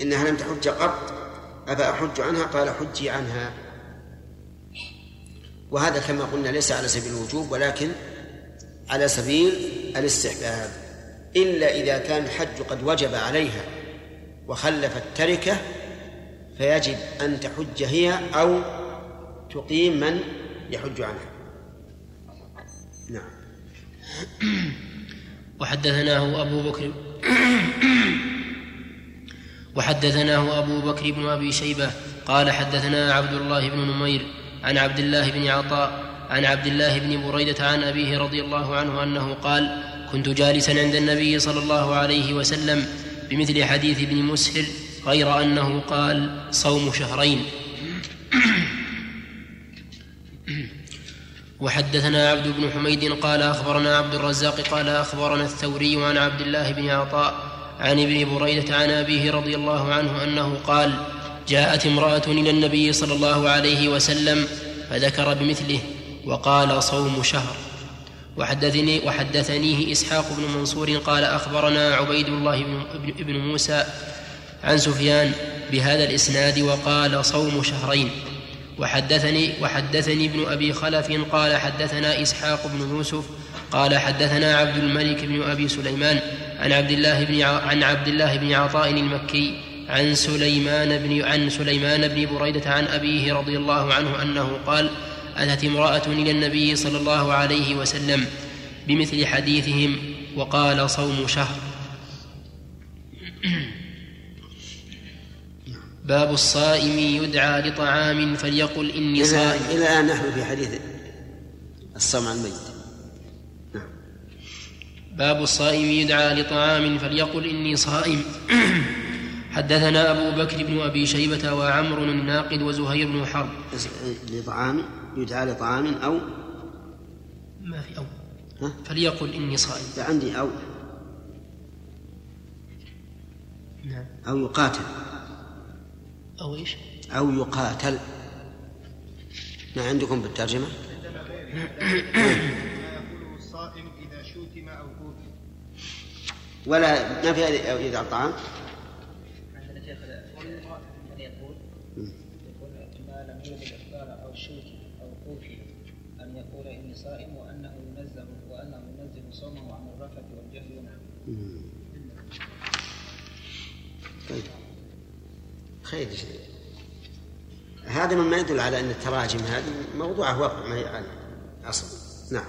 إنها لم تحج قط. أفا أحج عنها؟ قال حجي عنها. وهذا كما قلنا ليس على سبيل الوجوب ولكن على سبيل الاستحباب. إلا إذا كان الحج قد وجب عليها وخلفت تركة فيجب أن تحج هي أو تقيم من يحج عنها. نعم. وحدثناه أبو بكر وحدثناه أبو بكر بن أبي شيبة قال حدثنا عبد الله بن نمير عن عبد الله بن عطاء عن عبد الله بن بريدة عن أبيه رضي الله عنه أنه قال كنت جالسا عند النبي صلى الله عليه وسلم بمثل حديث ابن مسهر غير أنه قال صوم شهرين. وحدثنا عبد بن حميد قال أخبرنا عبد الرزاق قال أخبرنا الثوري عن عبد الله بن عطاء عن ابن بريدة عن أبيه رضي الله عنه أنه قال جاءت امرأة إلى النبي صلى الله عليه وسلم فذكر بمثله وقال صوم شهر. وحدثني وحدثنيه إسحاق بن منصور قال أخبرنا عبيد الله بن, موسى عن سفيان بهذا الإسناد وقال صوم شهرين. وحدثني وحدثني ابن أبي خلف قال حدثنا إسحاق بن يوسف قال حدثنا عبد الملك بن أبي سليمان عن عبد الله بن عن عبد الله بن عطاء المكي عن سليمان بن عن سليمان بن بريدة عن أبيه رضي الله عنه أنه قال أتت امرأة إلى النبي صلى الله عليه وسلم بمثل حديثهم وقال صوم شهر. باب الصائم يدعى لطعام فليقل إني صائم. إلى الآن نحن في حديث الصوم عن الميت. نعم. باب الصائم يدعى لطعام فليقل إني صائم. حدثنا أبو بكر بن أبي شيبة وعمر الناقد وزهير بن حرب. لطعام يدعى لطعام أو ما في أو ها؟ فليقل إني صائم. عندي أو نعم. أو يقاتل. أو إيش؟ أو يقاتل. ما عندكم بالترجمة؟ الصائم إذا شوتم أو ولا ما في إذا الطعام خير هذا مما يدل على أن التراجم هذه موضوعه واقع ما هي على أصل. نعم.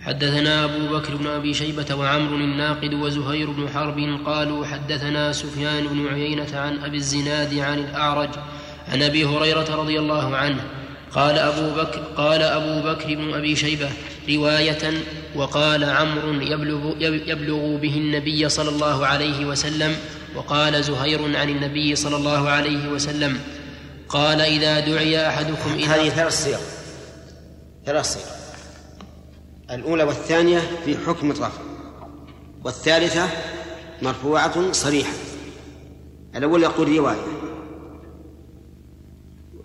حدثنا أبو بكر بن أبي شيبة وعمر الناقد وزهير بن حرب قالوا حدثنا سفيان بن عيينة عن أبي الزناد عن الأعرج عن أبي هريرة رضي الله عنه. قال أبو بكر قال أبو بكر بن أبي شيبة رواية وقال عمرو يبلغ, يبلغ به النبي صلى الله عليه وسلم وقال زهير عن النبي صلى الله عليه وسلم قال إذا دعي أحدكم إلى هذه ثلاث صيغ. ثلاث صيغ. الأولى والثانية في حكم الرفع. والثالثة مرفوعة صريحة. الأول يقول رواية.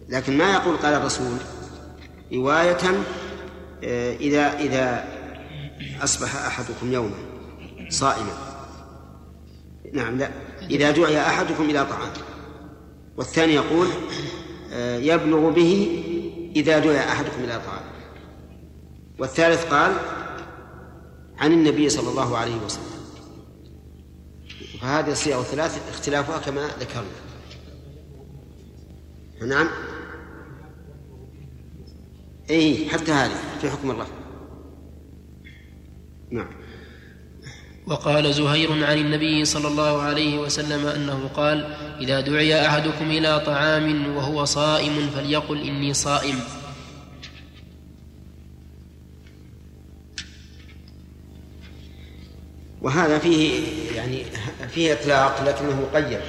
لكن ما يقول قال الرسول. رواية آه، إذا إذا أصبح أحدكم يوما صائما. نعم لا. إذا دعي أحدكم إلى طعام. والثاني يقول آه، يبلغ به إذا دعي أحدكم إلى طعام. والثالث قال عن النبي صلى الله عليه وسلم. فهذه الصيغ الثلاث اختلافها كما ذكرنا. نعم. اي حتى هذه في حكم الرفع نعم. وقال زهير عن النبي صلى الله عليه وسلم أنه قال إذا دعي أحدكم إلى طعام وهو صائم فليقل إني صائم. وهذا فيه يعني فيه إطلاق لكنه مقيد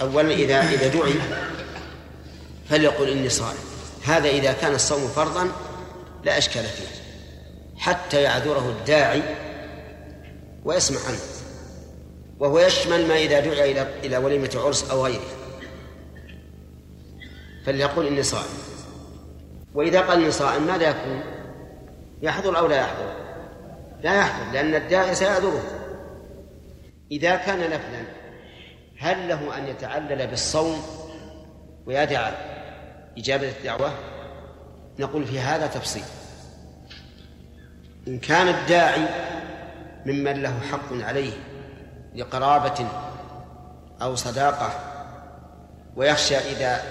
أولا إذا إذا دعي فليقل إني صائم. هذا إذا كان الصوم فرضا لا إشكال فيه. حتى يعذره الداعي ويسمع عنه وهو يشمل ما إذا دعي إلى إلى وليمة عرس أو غيره فليقول إني صائم وإذا قال إني صائم ماذا يكون؟ يحضر أو لا يحضر؟ لا يحضر لأن الداعي سيعذره إذا كان نفلا هل له أن يتعلل بالصوم ويدع إجابة الدعوة؟ نقول في هذا تفصيل إن كان الداعي ممن له حق عليه لقرابة أو صداقة ويخشى إذا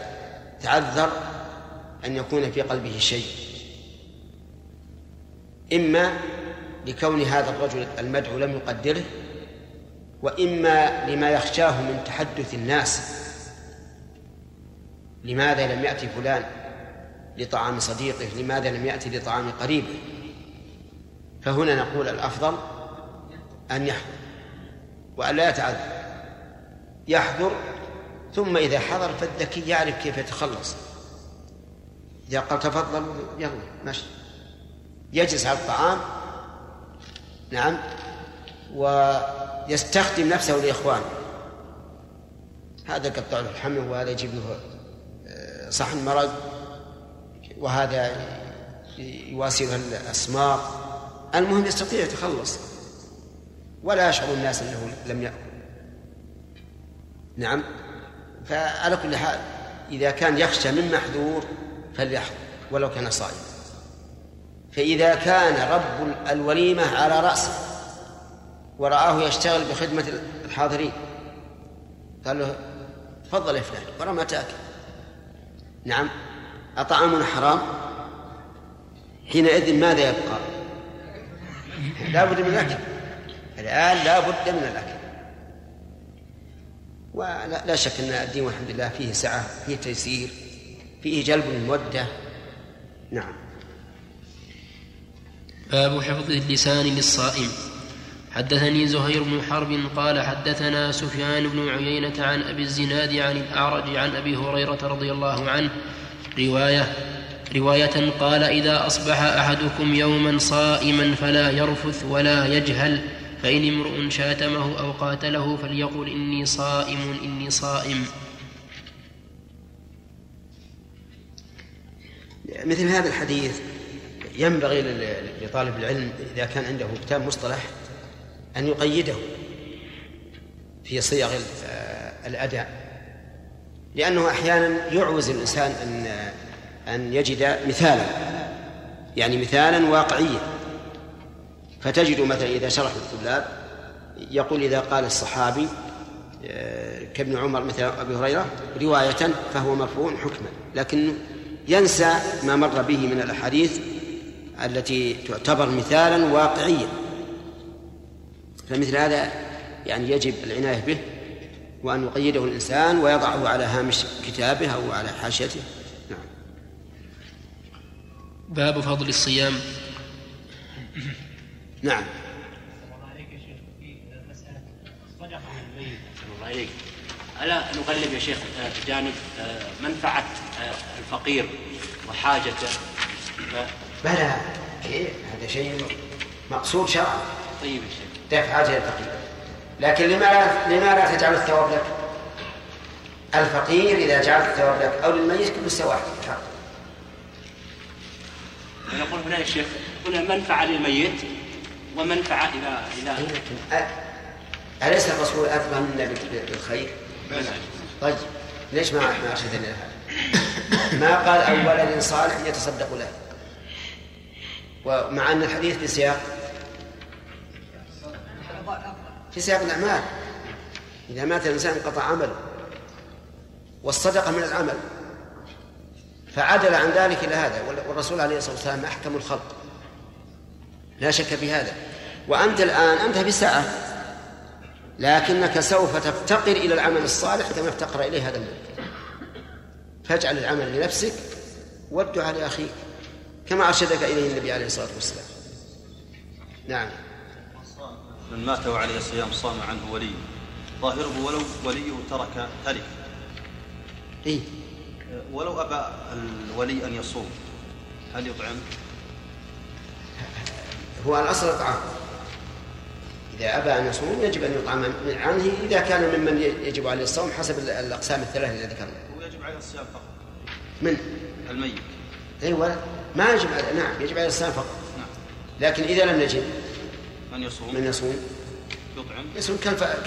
تعذر أن يكون في قلبه شيء. إما لكون هذا الرجل المدعو لم يقدره وإما لما يخشاه من تحدث الناس لماذا لم يأتي فلان لطعام صديقه لماذا لم يأتي لطعام قريبه؟ فهنا نقول الأفضل أن يحضر وأن لا يتعذر. يحضر ثم إذا حضر فالذكي يعرف كيف يتخلص. إذا قال تفضل يلا ماشي يجلس على الطعام نعم ويستخدم نفسه لإخوانه. هذا يقطع له الحمل وهذا يجيب له آه، صحن مرق وهذا يواسي له الأسماق. المهم يستطيع يتخلص. ولا يشعر الناس أنه لم يأكل. نعم. فعلى كل حال إذا كان يخشى من محذور فليحضر ولو كان صائما فإذا كان رب الوليمة على رأسه ورآه يشتغل بخدمة الحاضرين قال له تفضل يا فلان ورا ما تأكل. نعم. أطعامنا حرام؟ حينئذ ماذا يبقى؟ لا بد من الأكل. الآن لا بد من الأكل. ولا لا شك أن الدين والحمد لله فيه سعة فيه تيسير فيه جلب المودة نعم. باب حفظ اللسان للصائم. حدثني زهير بن حرب قال حدثنا سفيان بن عيينة عن أبي الزناد عن الأعرج عن أبي هريرة رضي الله عنه رواية رواية قال إذا أصبح أحدكم يوما صائما فلا يرفث ولا يجهل فإن امرؤ شاتمه أو قاتله فليقل إني صائم إني صائم. مثل هذا الحديث ينبغي لطالب العلم إذا كان عنده كتاب مصطلح أن يقيده في صيغ الأداء لأنه أحيانا يعوز الإنسان أن أن يجد مثالا يعني مثالا واقعيا. فتجد مثلا إذا شرح الطلاب يقول إذا قال الصحابي آه، كابن عمر مثل أبي هريرة رواية فهو مرفوع حكما لكن ينسى ما مر به من الأحاديث التي تعتبر مثالا واقعيا. فمثل هذا يعني يجب العناية به وأن يقيده الإنسان ويضعه على هامش كتابه أو على حاشيته. باب فضل الصيام. نعم. ألا نغلب يا شيخ بجانب آه، منفعة آه، الفقير وحاجته. بلى إيه هذا شيء مقصود شرعا. طيب يا شيخ. دفع حاجة الفقير لكن لما لا لما لا تجعل الثواب لك؟ الفقير إذا جعلت الثواب لك أو للميت كل سواء نقول هنا يا شيخ هنا منفعة للميت ومنفعة إلى إلى أليس الرسول أثبت منا بالخير؟ طيب ليش ما ما أرشدنا لهذا؟ ما قال أو ولد صالح يتصدق له ومع أن الحديث بسياق في سياق الأعمال إذا مات الإنسان انقطع عمله والصدقة من العمل فعدل عن ذلك إلى هذا والرسول عليه الصلاة والسلام أحكم الخلق. لا شك في هذا. وأنت الآن أنت بسعة لكنك سوف تفتقر إلى العمل الصالح كما افتقر إليه هذا الملك. فاجعل العمل لنفسك والدعاء لأخيك كما أرشدك إليه النبي عليه الصلاة والسلام. نعم. من مات وعليه صيام صام عنه ولي ظاهره ولو وليه ترك ترك إيه؟ ولو أبى الولي أن يصوم هل يطعم؟ هو الأصل الإطعام إذا أبى أن يصوم يجب أن يطعم عنه إذا كان ممن يجب عليه الصوم حسب الأقسام الثلاثة التي ذكرنا. هو يجب عليه الصيام فقط. من؟ الميت. أيوة. ما يجب عليه نعم يجب عليه الصيام فقط. نعم. لكن إذا لم نجد من يصوم؟ من يصوم يطعم. يصوم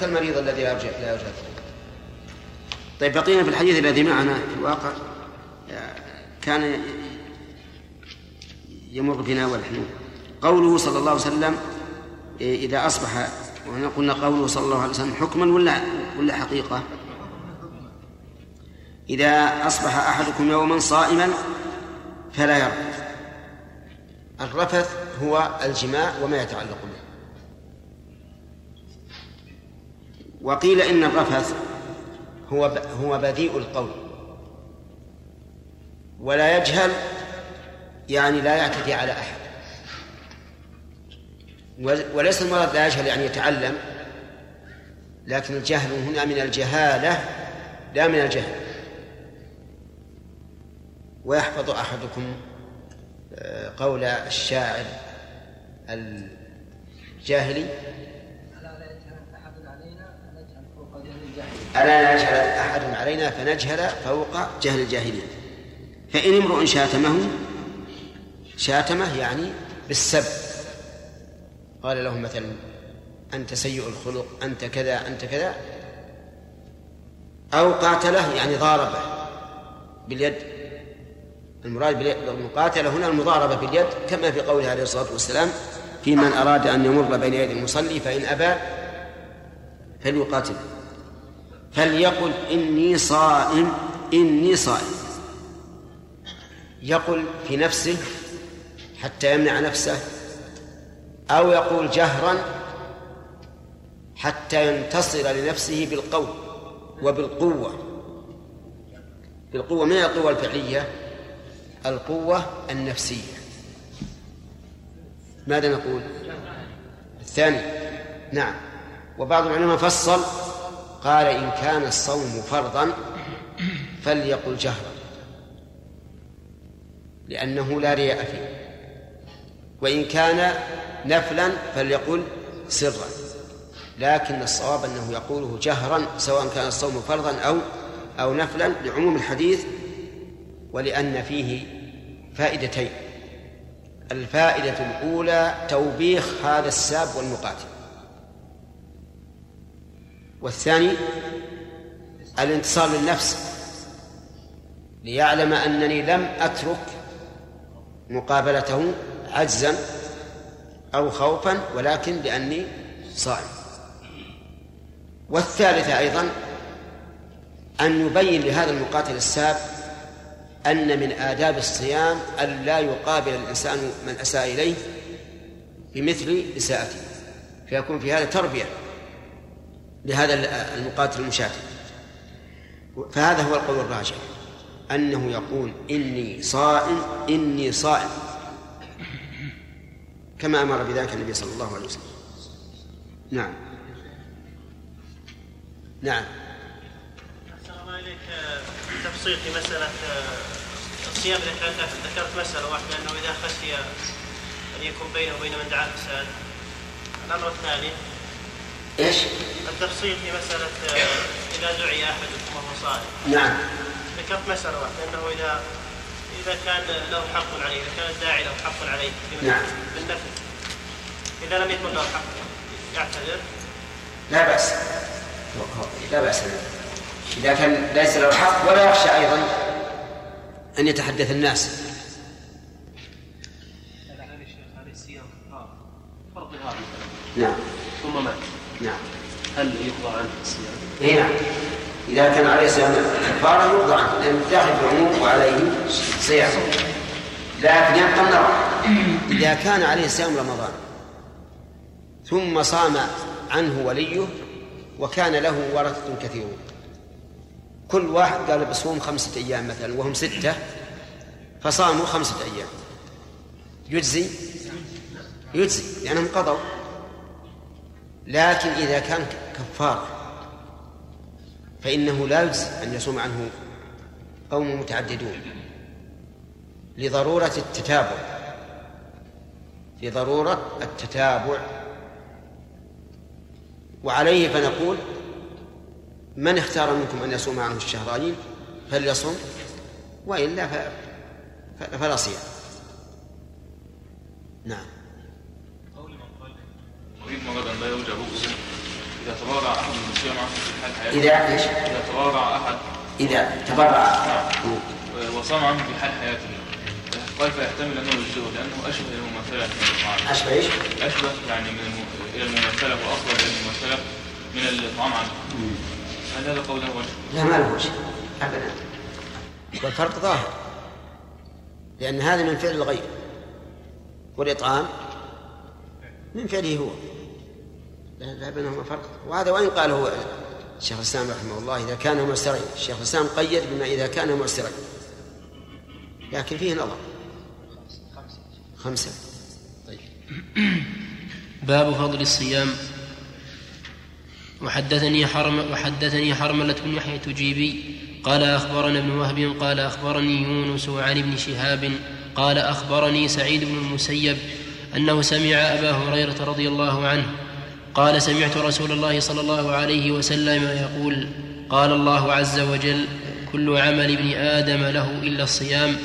كالمريض الذي لا يرجع لا يرجع طيب بقينا في الحديث الذي معنا في الواقع كان يمر بنا ونحن قوله صلى الله عليه وسلم إذا أصبح وهنا قلنا قوله صلى الله عليه وسلم حكما ولا ولا حقيقة؟ إذا أصبح أحدكم يوما صائما فلا يرفث الرفث هو الجماع وما يتعلق به. وقيل إن الرفث هو هو بديء القول. ولا يجهل يعني لا يعتدي على أحد. وليس المراد لا يجهل يعني يتعلم لكن الجهل هنا من الجهالة لا من الجهل. ويحفظ أحدكم آه، قول الشاعر الجاهلي ألا لا يجهل أحد علينا فنجهل فوق جهل الجاهلين. فإن امرؤ شاتمه شاتمه يعني بالسب. قال له مثلا أنت سيء الخلق أنت كذا أنت كذا. أو قاتله يعني ضاربه باليد. المراد بالمقاتلة هنا المضاربة باليد كما في قوله عليه الصلاة والسلام في من أراد أن يمر بين يدي المصلي فإن أبى فليقاتل. فليقل إني صائم؟ إني صائم. يقول في نفسه حتى يمنع نفسه أو يقول جهرا حتى ينتصر لنفسه بالقول وبالقوة. بالقوة من القوة الفعلية؟ القوة النفسية. ماذا نقول؟ الثاني. نعم. وبعض العلماء فصل قال إن كان الصوم فرضا فليقل جهرا لأنه لا رياء فيه. وإن كان نفلا فليقل سرا لكن الصواب أنه يقوله جهرا سواء كان الصوم فرضا أو أو نفلا لعموم الحديث ولأن فيه فائدتين. الفائدة الأولى توبيخ هذا الساب والمقاتل. والثاني الانتصار للنفس ليعلم أنني لم أترك مقابلته عجزا أو خوفا ولكن لأني صائم. والثالثة أيضا أن يبين لهذا المقاتل الساب أن من آداب الصيام أن لا يقابل الإنسان من أساء إليه بمثل إساءته فيكون في هذا تربية. لهذا المقاتل المشاتم فهذا هو القول الراجح أنه يقول إني صائم إني صائم. كما أمر بذلك النبي صلى الله عليه وسلم. نعم. نعم. أحسن الله إليك تفصيل في مسألة الصيام إذا ذكرت مسألة واحدة أنه إذا خشي أن يكون بينه وبين من دعاه فساد الأمر الثاني إيش؟ التفصيل في مسألة إذا دعي أحدكم وهو صائم. نعم. ذكرت مسألة واحدة؟ أنه إذا إذا كان له حق عليه إذا كان الداعي له حق عليه. نعم. بالنفي إذا لم يكن له حق يعتذر. لا بأس. لا بأس. إذا كان ليس له حق ولا يخشى أيضا أن يتحدث الناس فرض نعم نعم ثم مات نعم اي نعم. إذا كان عليه صيام كفارة يوضع عنه لأن داخل في العموم وعليه صيام. لكن يبقى النظر إذا كان عليه صيام رمضان ثم صام عنه وليه وكان له ورثة كثيرون كل واحد قال بصوم خمسة أيام مثلا وهم ستة فصاموا خمسة أيام. يجزي؟ يجزي لأنهم قضوا. لكن إذا كان كفار فإنه لا يجزي أن يصوم عنه قوم متعددون لضرورة التتابع لضرورة التتابع. وعليه فنقول من اختار منكم أن يصوم عنه الشهرين فليصم وإلا فلا صيام. نعم. مريض مرضا لا بؤسه إذا تبرع أحد من عنه في حال حياته. إذا إيش؟ إذا تبرع أحد. إذا تبرع. نعم. وصام عنه في حال حياته. قال فيحتمل أنه يجزئه لأنه أشبه إلى المماثلة من الطعام أشبه إيش؟ أشبه يعني من الم... إلى المماثلة وأقرب إلى المماثلة من الطعام عنه هل هذا قوله وجه؟ لا ما له وجه. أبدا. والفرق ظاهر. لأن هذا من فعل الغير. والإطعام من فعله هو. لا بينهما فرق وهذا وإن قال هو الشيخ الإسلام رحمه الله إذا كان مؤسرين الشيخ الإسلام قيد بما إذا كان مؤسرين لكن فيه نظر. خمسة. طيب. باب فضل الصيام. وحدثني حرم وحدثني حرملة بن يحيى تجيبي قال أخبرنا ابن وهب قال أخبرني يونس عن ابن شهاب. قال أخبرني سعيد بن المسيب أنه سمع أبا هريرة رضي الله عنه قال سمعت رسول الله صلى الله عليه وسلم يقول قال الله عز وجل كل عمل ابن آدم له إلا الصيام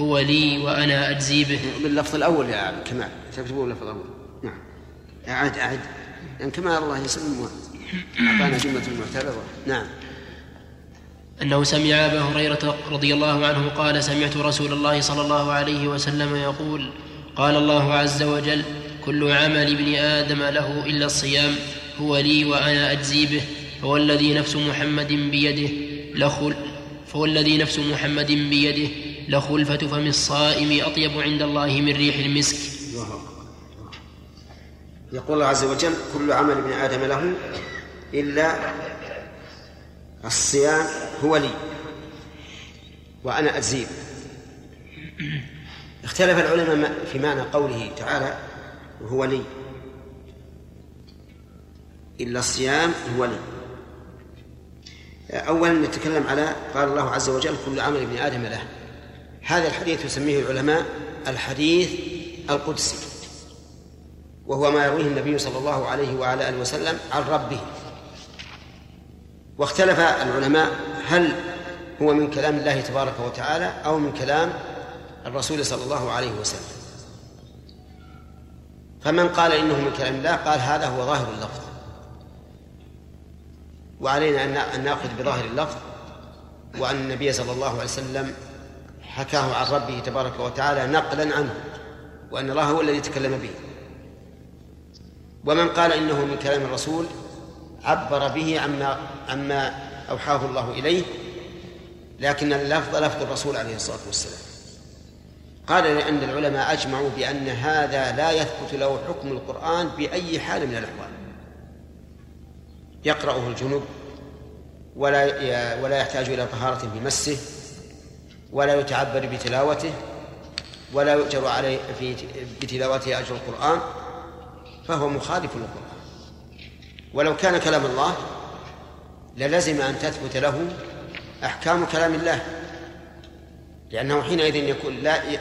هو لي وأنا أجزي به. باللفظ الأول يا كمال. تكتبون اللفظ الأول. نعم. أعد أعد. لأن كمال الله يسلم أعطانا جملة معترضة. نعم. أنه سمع أبا هريرة رضي الله عنه قال سمعت رسول الله صلى الله عليه وسلم يقول قال الله عز وجل كل عمل ابن آدم له إلا الصيام هو لي وأنا أجزي به فهو الذي نفس محمد بيده لخل فهو الذي نفس محمد بيده لخلفة فم الصائم أطيب عند الله من ريح المسك. يقول الله عز وجل كل عمل ابن آدم له إلا الصيام هو لي وأنا أجزيه اختلف العلماء في معنى قوله تعالى هو لي. إلا الصيام هو لي. أولا نتكلم على قال الله عز وجل كل عمل ابن آدم له. هذا الحديث يسميه العلماء الحديث القدسي. وهو ما يرويه النبي صلى الله عليه وعلى آله وسلم عن ربه. واختلف العلماء هل هو من كلام الله تبارك وتعالى أو من كلام الرسول صلى الله عليه وسلم. فمن قال إنه من كلام الله قال هذا هو ظاهر اللفظ. وعلينا أن نأخذ بظاهر اللفظ وأن النبي صلى الله عليه وسلم حكاه عن ربه تبارك وتعالى نقلا عنه وأن الله هو الذي تكلم به. ومن قال إنه من كلام الرسول عبر به عما عما أوحاه الله إليه لكن اللفظ لفظ الرسول عليه الصلاة والسلام. قال لأن العلماء أجمعوا بأن هذا لا يثبت له حكم القرآن بأي حال من الأحوال. يقرأه الجنوب ولا ولا يحتاج إلى طهارة بمسه ولا يتعبد بتلاوته ولا يؤجر عليه في بتلاوته أجر القرآن فهو مخالف للقرآن. ولو كان كلام الله للزم أن تثبت له أحكام كلام الله. لأنه حينئذ يكون لا ي...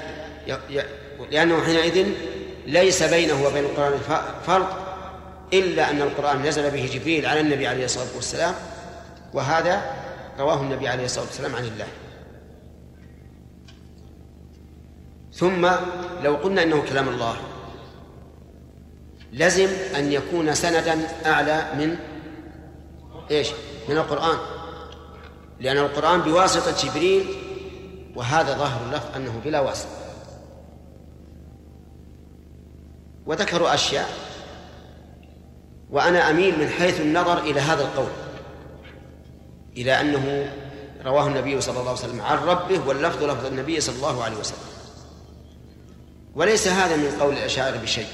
ي... لأنه حينئذ ليس بينه وبين القرآن فرق إلا أن القرآن نزل به جبريل على النبي عليه الصلاة والسلام وهذا رواه النبي عليه الصلاة والسلام عن الله ثم لو قلنا إنه كلام الله لزم أن يكون سندا أعلى من إيش؟ من القرآن لأن القرآن بواسطة جبريل وهذا ظاهر اللفظ أنه بلا واسطة. وذكروا أشياء وأنا أميل من حيث النظر إلى هذا القول إلى أنه رواه النبي صلى الله عليه وسلم عن ربه واللفظ لفظ النبي صلى الله عليه وسلم. وليس هذا من قول الأشاعرة بشيء.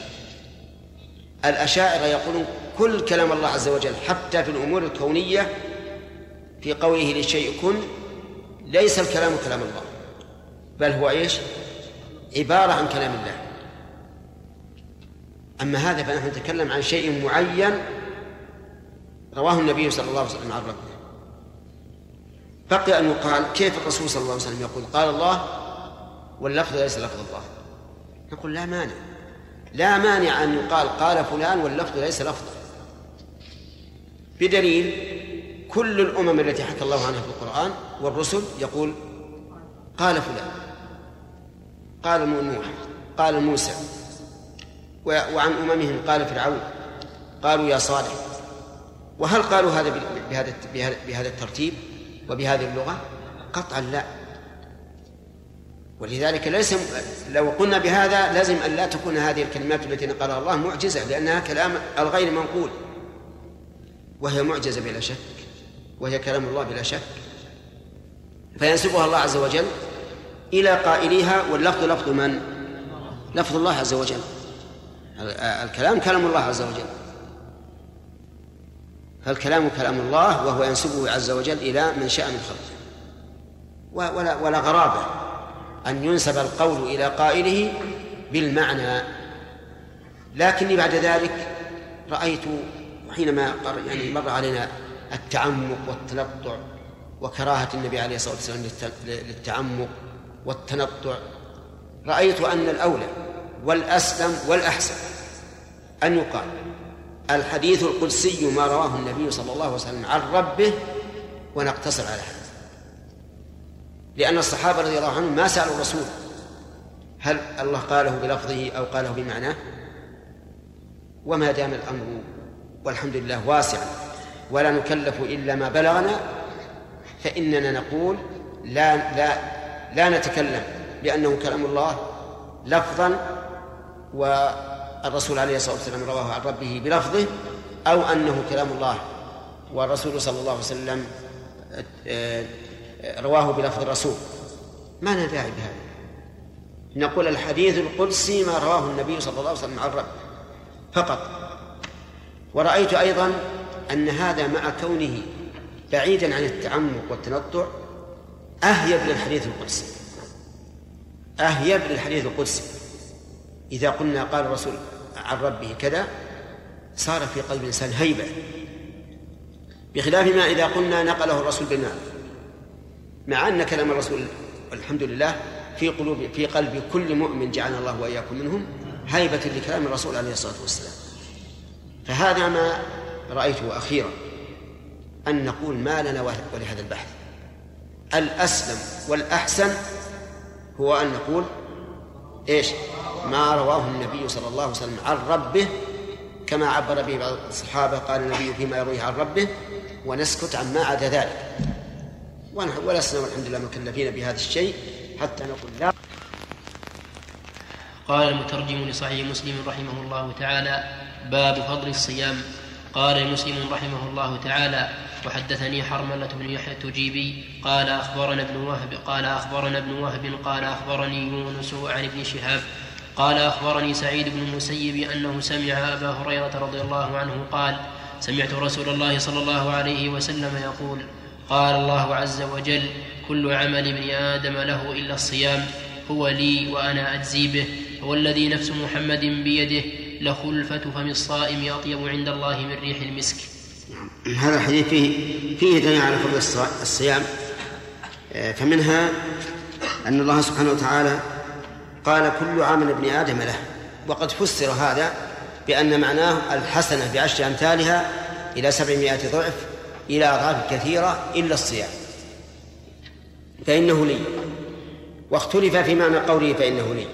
الأشاعرة يقولون كل كلام الله عز وجل حتى في الأمور الكونية في قوله للشيء كن ليس الكلام كلام الله. بل هو إيش؟ عبارة عن كلام الله. أما هذا فنحن نتكلم عن شيء معين رواه النبي صلى الله عليه وسلم عن ربه. بقي أن يقال كيف الرسول صلى الله عليه وسلم يقول؟ قال الله واللفظ ليس لفظ الله. نقول لا مانع. لا مانع أن يقال قال فلان واللفظ ليس لفظه بدليل كل الأمم التي حكى الله عنها في القرآن والرسل يقول قال فلان. قال نوح قال موسى وعن أممهم قال فرعون قالوا يا صالح وهل قالوا هذا بهذا بهذا الترتيب وبهذه اللغة؟ قطعا لا. ولذلك ليس لو قلنا بهذا لازم أن لا تكون هذه الكلمات التي نقلها الله معجزة لأنها كلام الغير منقول. وهي معجزة بلا شك وهي كلام الله بلا شك. فينسبها الله عز وجل إلى قائليها واللفظ لفظ من؟ لفظ الله عز وجل. الكلام كلام الله عز وجل. فالكلام كلام الله وهو ينسبه عز وجل إلى من شاء من خلقه. ولا ولا غرابة أن ينسب القول إلى قائله بالمعنى. لكني بعد ذلك رأيت حينما يعني مر علينا التعمق والتنطع وكراهة النبي عليه الصلاة والسلام للتعمق والتنطع. رأيت أن الأولى والأسلم والأحسن. أن يقال الحديث القدسي ما رواه النبي صلى الله عليه وسلم عن ربه ونقتصر على هذا. لأن الصحابة رضي الله عنهم ما سألوا الرسول هل الله قاله بلفظه أو قاله بمعناه. وما دام الأمر والحمد لله واسعا ولا نكلف إلا ما بلغنا فإننا نقول لا لا لا نتكلم بأنه كلام الله لفظا والرسول عليه الصلاة والسلام رواه عن ربه بلفظه أو أنه كلام الله والرسول صلى الله عليه وسلم آه، رواه بلفظ الرسول. ما لنا داعي بهذا؟ نقول الحديث القدسي ما رواه النبي صلى الله عليه وسلم عن ربه فقط. ورأيت أيضا أن هذا مع كونه بعيدا عن التعمق والتنطع أهيب للحديث القدسي. أهيب للحديث القدسي. إذا قلنا قال الرسول عن ربه كذا صار في قلب الإنسان هيبة. بخلاف ما إذا قلنا نقله الرسول بالنار. مع أن كلام الرسول الحمد لله في قلوب في قلب كل مؤمن جعلنا الله وإياكم منهم هيبة لكلام الرسول عليه الصلاة والسلام. فهذا ما رأيته أخيرا أن نقول ما لنا ولهذا البحث. الأسلم والأحسن هو أن نقول إيش؟ ما رواه النبي صلى الله عليه وسلم عن ربه كما عبر به بعض الصحابة قال النبي فيما يرويه عن ربه ونسكت عن ما عدا ذلك. ولسنا والحمد لله مكلفين بهذا الشيء حتى نقول لا. قال المترجم لصحيح مسلم رحمه الله تعالى باب فضل الصيام. قال مسلم رحمه الله تعالى وحدثني حرملة بن يحيى التجيبي قال أخبرنا ابن وهب قال أخبرنا ابن وهب قال أخبرني يونس عن ابن شهاب قال أخبرني سعيد بن المسيب أنه سمع أبا هريرة رضي الله عنه قال سمعت رسول الله صلى الله عليه وسلم يقول قال الله عز وجل كل عمل ابن آدم له إلا الصيام هو لي وأنا أجزي به والذي نفس محمد بيده لخلفة فم الصائم أطيب عند الله من ريح المسك. هذا الحديث فيه فيه دليل على فضل الصيام. آه، فمنها أن الله سبحانه وتعالى قال كل عمل ابن آدم له. وقد فسر هذا بأن معناه الحسنة بعشر أمثالها إلى سبعمائة ضعف إلى أضعاف كثيرة إلا الصيام. فإنه لي. واختلف في معنى قوله فإنه لي.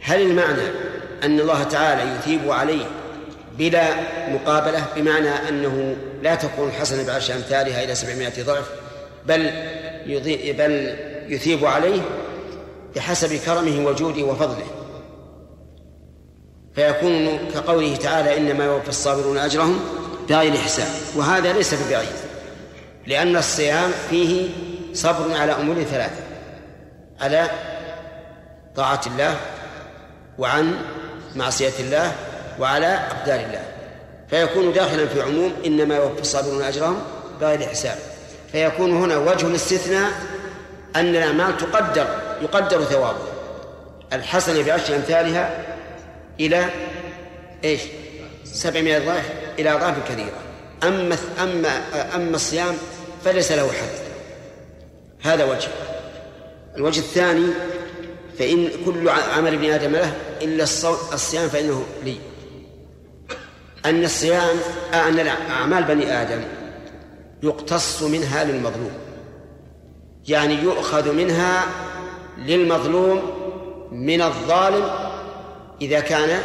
هل المعنى أن الله تعالى يثيب عليه بلا مقابلة بمعنى أنه لا تكون الحسنة بعشر أمثالها إلى سبعمائة ضعف بل بل يثيب عليه بحسب كرمه وجوده وفضله. فيكون كقوله تعالى إنما يوفى الصابرون أجرهم بغير حساب. وهذا ليس ببعيد لأن الصيام فيه صبر على أمور ثلاثة على طاعة الله وعن معصية الله وعلى أقدار الله. فيكون داخلا في عموم إنما يوفى الصابرون أجرهم بغير حساب. فيكون هنا وجه الاستثناء أن الأعمال تقدر يقدر ثوابها الحسنة بعشر أمثالها إلى إيش؟ سبعمائة ضعف إلى أضعاف كثيرة. أما أما أما الصيام فليس له حد. هذا وجه. الوجه الثاني فإن كل عمل ابن آدم له إلا الصيام فإنه لي. أن الصيام أن أعمال بني آدم يقتص منها للمظلوم. يعني يؤخذ منها للمظلوم من الظالم إذا كان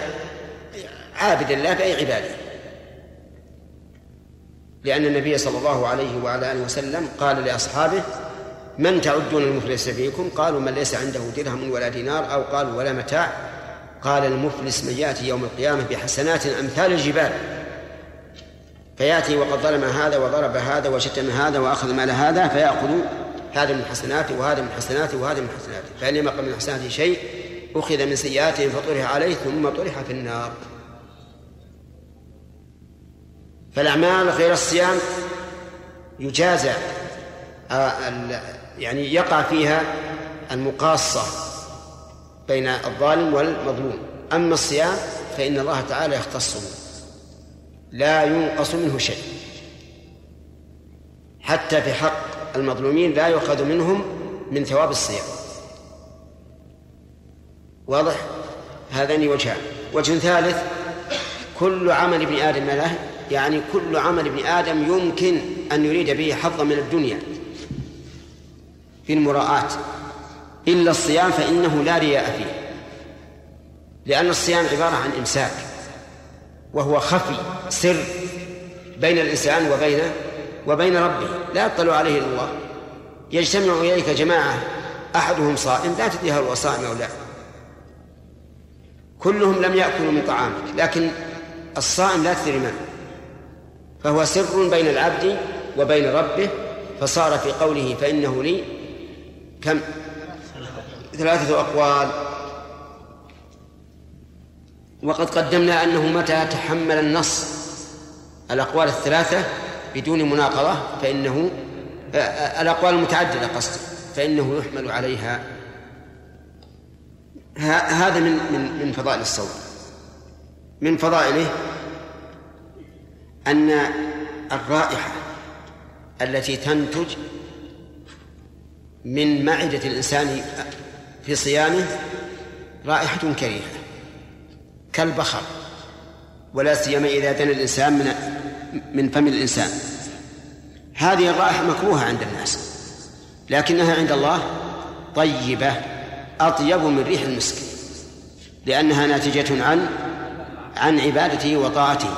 عابدا لا بأي عبادة. لأن النبي صلى الله عليه وعلى آله وسلم قال لأصحابه من تعدون المفلس فيكم؟ قالوا من ليس عنده درهم ولا دينار أو قالوا ولا متاع. قال المفلس من يأتي يوم القيامة بحسنات أمثال الجبال. فيأتي وقد ظلم هذا وضرب هذا وشتم هذا وأخذ مال هذا فيأخذ هذا من حسناته وهذا من حسناته وهذا من حسناته. فإن لم من حسناته شيء أخذ من سيئاتهم فطرح عليه ثم طرح في النار. فالأعمال غير الصيام يجازى آه، يعني يقع فيها المقاصة. بين الظالم والمظلوم. أما الصيام فإن الله تعالى يختصه. لا ينقص منه شيء. حتى في حق المظلومين لا يؤخذ منهم من ثواب الصيام. واضح؟ هذان وجهان. وجه ثالث كل عمل ابن آدم له يعني كل عمل ابن آدم يمكن أن يريد به حظا من الدنيا. في المراءة إلا الصيام فإنه لا رياء فيه. لأن الصيام عبارة عن إمساك وهو خفي سر بين الإنسان وبين وبين ربه لا يطلع عليه إلا الله. يجتمع إليك جماعة أحدهم صائم لا تدري هل هو صائم أو لا. كلهم لم يأكلوا من طعامك لكن الصائم لا تدري من. فهو سر بين العبد وبين ربه فصار في قوله فإنه لي كم؟ ثلاثة أقوال. وقد قدمنا أنه متى تحمل النص الأقوال الثلاثة بدون مناقضة فإنه الأقوال المتعددة قصد فإنه يحمل عليها. هذا من من من فضائل الصوم من فضائله أن الرائحة التي تنتج من معدة الإنسان في صيامه رائحة كريهة كالبخر ولا سيما إذا دنا الإنسان من من فم الإنسان. هذه الرائحة مكروهة عند الناس لكنها عند الله طيبة أطيب من ريح المسك لأنها ناتجة عن عن عبادته وطاعته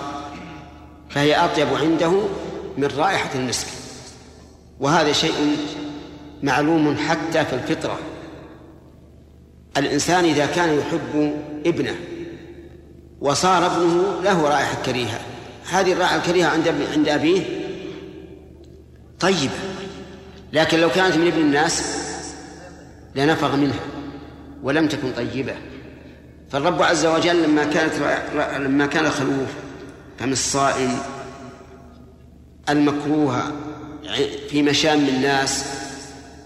فهي أطيب عنده من رائحة المسك. وهذا شيء معلوم حتى في الفطرة. الإنسان إذا كان يحب ابنه وصار ابنه له رائحة كريهة. هذه الرائحة الكريهة عند عند أبيه طيبة. لكن لو كانت من ابن الناس لنفغ منها ولم تكن طيبة. فالرب عز وجل لما كانت لما كان الخلوف فم الصائم المكروه في مشام الناس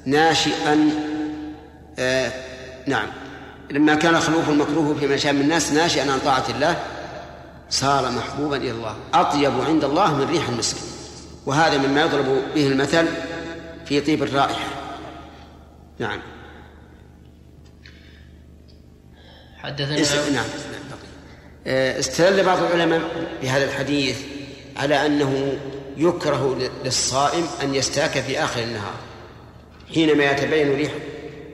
ناشئا آه نعم. لما كان خلوف المكروه في مشام الناس ناشئا عن طاعة الله صار محبوبا إلى الله أطيب عند الله من ريح المسك. وهذا مما يضرب به المثل في طيب الرائحة. نعم. حدثنا نعم. آه، استدل بعض العلماء بهذا الحديث على أنه يكره للصائم أن يستاك في آخر النهار حينما يتبين ريح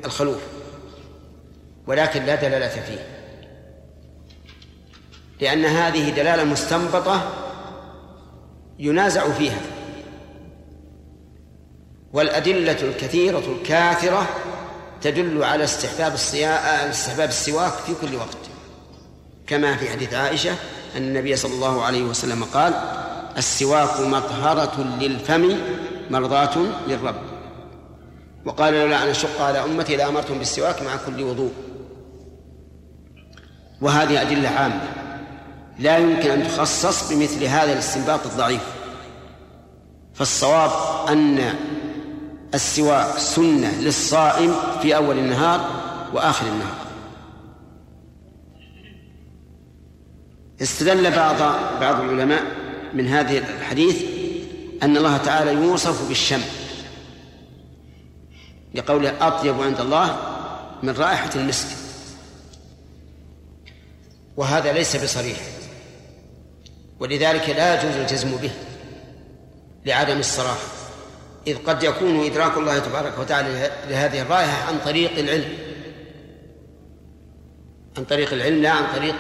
الخلوف. ولكن لا دلالة فيه. لأن هذه دلالة مستنبطة ينازع فيها. والأدلة الكثيرة الكاثرة تدل على استحباب استحباب السواك في كل وقت. كما في حديث عائشة أن النبي صلى الله عليه وسلم قال السواك مطهرة للفم مرضاة للرب. وقال لولا أن أشق على أمتي لأمرتهم بالسواك مع كل وضوء. وهذه أدلة عامة. لا يمكن أن تخصص بمثل هذا الاستنباط الضعيف. فالصواب أن السواك سنة للصائم في أول النهار وآخر النهار. استدل بعض بعض العلماء من هذه الحديث أن الله تعالى يوصف بالشم لقوله أطيب عند الله من رائحة المسك. وهذا ليس بصريح. ولذلك لا يجوز الجزم به لعدم الصراحة إذ قد يكون إدراك الله تبارك وتعالى لهذه الرائحة عن طريق العلم. عن طريق العلم لا عن طريق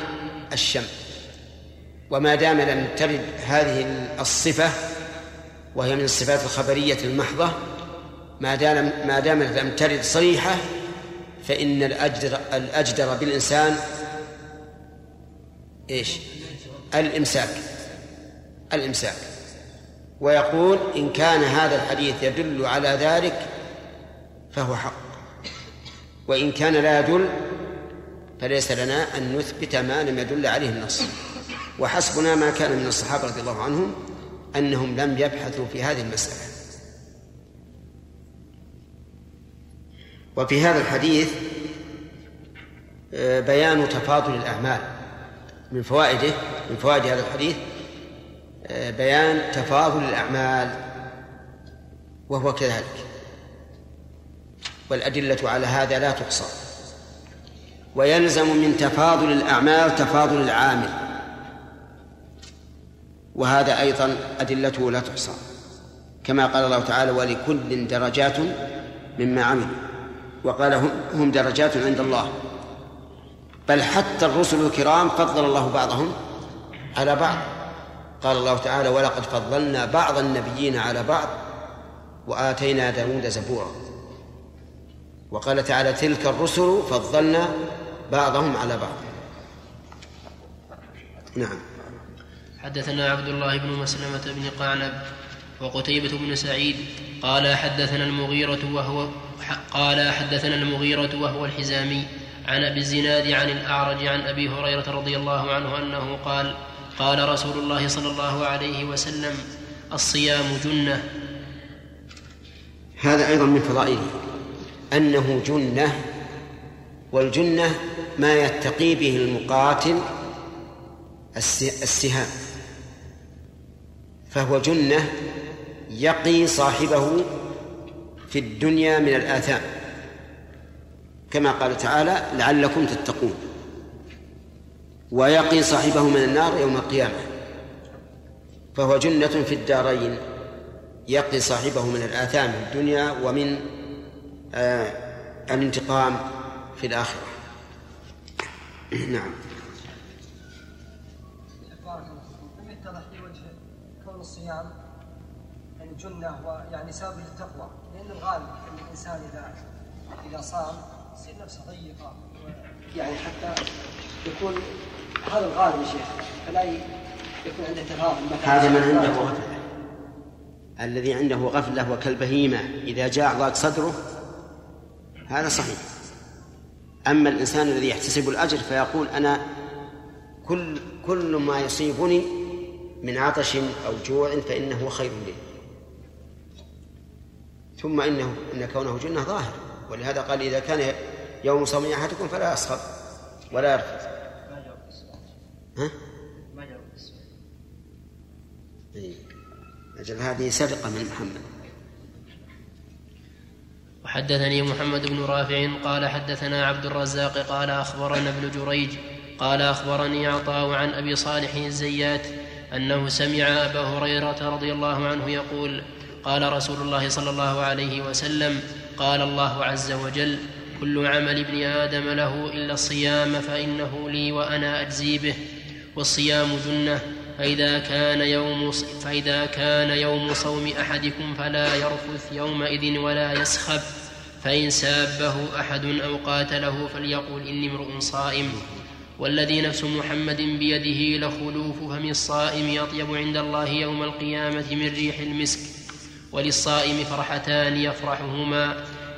الشم. وما دام لم ترد هذه الصفة وهي من الصفات الخبرية المحضة ما دام ما دامت لم ترد صريحة فإن الأجدر الأجدر بالإنسان إيش؟ الإمساك. الإمساك. ويقول إن كان هذا الحديث يدل على ذلك فهو حق. وإن كان لا يدل فليس لنا أن نثبت ما لم يدل عليه النص. وحسبنا ما كان من الصحابة رضي الله عنهم أنهم لم يبحثوا في هذه المسألة. وفي هذا الحديث آه، بيان تفاضل الأعمال. من فوائده من فوائد هذا الحديث آه، بيان تفاضل الأعمال وهو كذلك. والأدلة على هذا لا تحصى. ويلزم من تفاضل الأعمال تفاضل العامل. وهذا أيضا أدلته لا تحصى. كما قال الله تعالى ولكل درجات مما عملوا. وقال هم درجات عند الله. بل حتى الرسل الكرام فضل الله بعضهم على بعض. قال الله تعالى ولقد فضلنا بعض النبيين على بعض وآتينا داود زبورا. وقال تعالى تلك الرسل فضلنا بعضهم على بعض. نعم. حدثنا عبد الله بن مسلمة بن قعنب وقتيبة بن سعيد قال حدثنا المغيرة وهو قال حدثنا المغيرة وهو الحزامي عن أبي الزناد عن الأعرج عن أبي هريرة رضي الله عنه أنه قال قال رسول الله صلى الله عليه وسلم الصيام جنة. هذا أيضا من فضائله. أنه جنة والجنة ما يتقي به المقاتل السهام. فهو جنة يقي صاحبه في الدنيا من الآثام. كما قال تعالى لعلكم تتقون. ويقي صاحبه من النار يوم القيامة. فهو جنة في الدارين. يقي صاحبه من الآثام في الدنيا ومن آه الانتقام في الآخرة. نعم. الصيام يعني جنة ويعني سبب للتقوى. لأن الغالب أن الإنسان إذا إذا صام يصير نفسه ضيقة يعني حتى يكون هذا الغالب يا شيخ فلا يكون عنده تفاضل هذا من عنده غفلة. الذي عنده غفلة وكالبهيمة إذا جاع ضاق صدره هذا صحيح. أما الإنسان الذي يحتسب الأجر فيقول أنا كل كل ما يصيبني من عطش أو جوع فإنه خير لي. ثم إنه إن كونه جنة ظاهر. ولهذا قال إذا كان يوم صوم أحدكم فلا يصخب ولا يرفث ها؟ جاء أجل هذه سرقة من محمد. وحدثني محمد بن رافع قال حدثنا عبد الرزاق قال أخبرنا ابن جريج قال أخبرني عطاء عن أبي صالح الزيات أنه سمع أبا هريرة رضي الله عنه يقول قال رسول الله صلى الله عليه وسلم قال الله عز وجل كل عمل ابن آدم له إلا الصيام فإنه لي وأنا أجزي به. والصيام جنة فإذا كان يوم فإذا كان يوم صوم أحدكم فلا يرفث يومئذ ولا يسخب. فإن سابه أحد أو قاتله فليقل إني امرؤ صائم. والذي نفس محمد بيده لخلوف فم الصائم أطيب عند الله يوم القيامة من ريح المسك. وللصائم فرحتان يفرحهما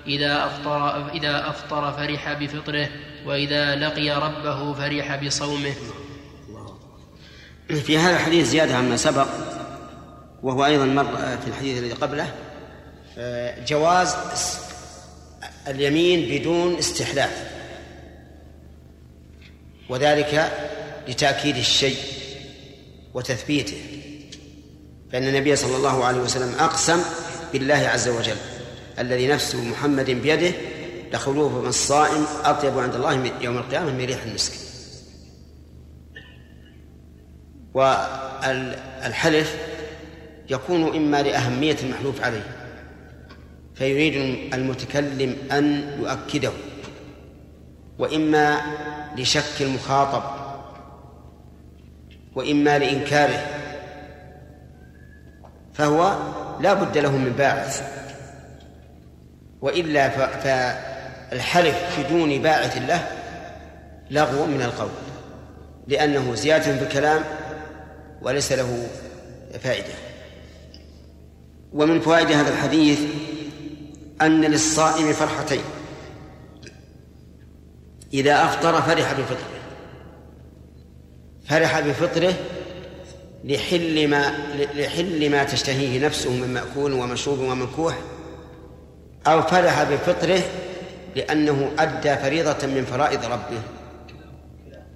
إذا أفطر, إذا أفطر فرح بفطره وإذا لقي ربه فرح بصومه. في هذا الحديث زيادة عما سبق وهو أيضا مر في الحديث الذي قبله آه، جواز اليمين بدون استحلاف وذلك لتأكيد الشيء وتثبيته. فإن النبي صلى الله عليه وسلم أقسم بالله عز وجل الذي نفس محمد بيده لخلوف من الصائم أطيب عند الله يوم القيامة من ريح المسك. والحلف يكون إما لأهمية المحلوف عليه فيريد المتكلم أن يؤكده وإما لشك المخاطب وإما لإنكاره. فهو لا بد له من باعث. وإلا فالحلف بدون باعث له لغو من القول لأنه زيادة في الكلام وليس له فائدة. ومن فوائد هذا الحديث أن للصائم فرحتين. إذا أفطر فرح بفطره. فرح بفطره لحل ما لحل ما تشتهيه نفسه من مأكول ومشروب ومنكوح أو فرح بفطره لأنه أدى فريضة من فرائض ربه.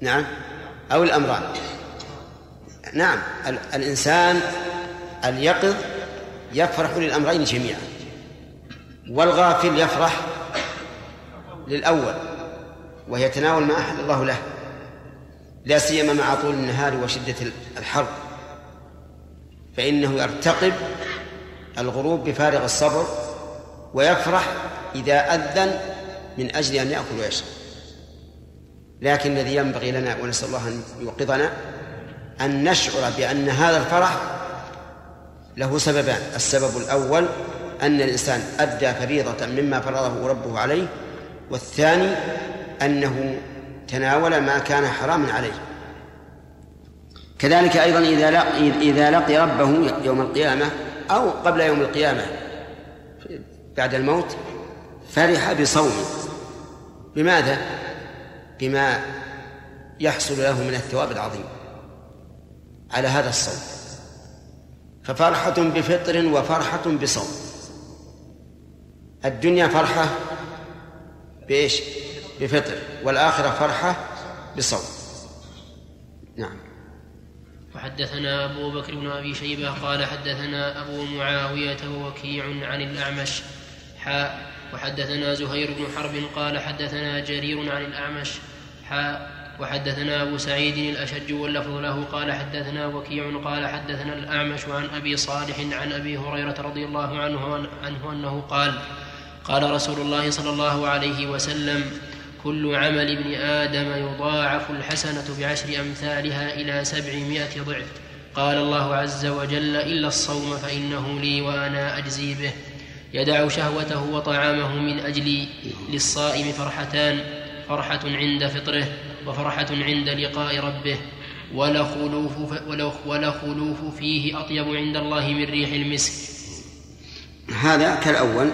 نعم. أو الأمران. نعم. الإنسان اليقظ يفرح للأمرين جميعا والغافل يفرح للأول ويتناول ما أحل الله له لا سيما مع طول النهار وشدة الحر. فإنه يرتقب الغروب بفارغ الصبر ويفرح إذا أذن من أجل أن يأكل ويشرب. لكن الذي ينبغي لنا ونسأل الله أن يوقظنا أن نشعر بأن هذا الفرح له سببان. السبب الأول أن الإنسان أدى فريضة مما فرضه ربه عليه والثاني أنه تناول ما كان حراما عليه. كذلك أيضا إذا لقي, إذا لقي ربه يوم القيامة أو قبل يوم القيامة بعد الموت فرح بصومه. بماذا؟ بما يحصل له من الثواب العظيم على هذا الصوم. ففرحة بفطر وفرحة بصوم. الدنيا فرحة بإيش؟ بفطر والآخرة فرحة بصوم. نعم. وحدثنا أبو بكر بن أبي شيبة قال حدثنا أبو معاوية ووكيع عن الأعمش. حاء وحدثنا زهير بن حرب قال حدثنا جرير عن الأعمش. حاء وحدثنا أبو سعيد الأشج واللفظ له قال حدثنا وكيع قال حدثنا الأعمش عن أبي صالح عن أبي هريرة رضي الله عنه, عنه أنه قال قال رسول الله صلى الله عليه وسلم كل عمل ابن آدم يضاعف الحسنة بعشر أمثالها إلى سبعمائة ضعف. قال الله عز وجل إلا الصوم فإنه لي وأنا أجزي به. يدع شهوته وطعامه من أجلي للصائم فرحتان فرحة عند فطره وفرحة عند لقاء ربه. ولخلوف, ولخلوف فيه أطيب عند الله من ريح المسك. هذا كالأول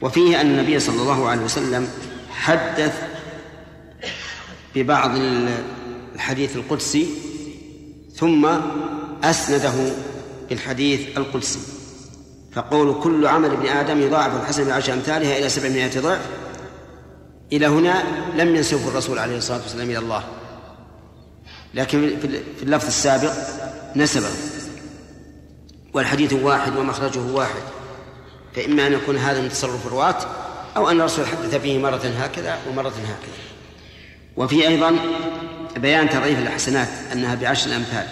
وفيه أن النبي صلى الله عليه وسلم حدث ببعض الحديث القدسي ثم أسنده بالحديث القدسي. فقول كل عمل ابن آدم يضاعف الحسن بعشر أمثالها إلى سبعمائة ضعف. إلى هنا لم ينسبه الرسول عليه الصلاة والسلام إلى الله. لكن في اللفظ السابق نسبه. والحديث واحد ومخرجه واحد. فإما أن يكون هذا من تصرف الرواة أو أن الرسول حدث به مرة هكذا ومرة هكذا. وفي أيضا بيان تضعيف الحسنات أنها بعشر الأمثال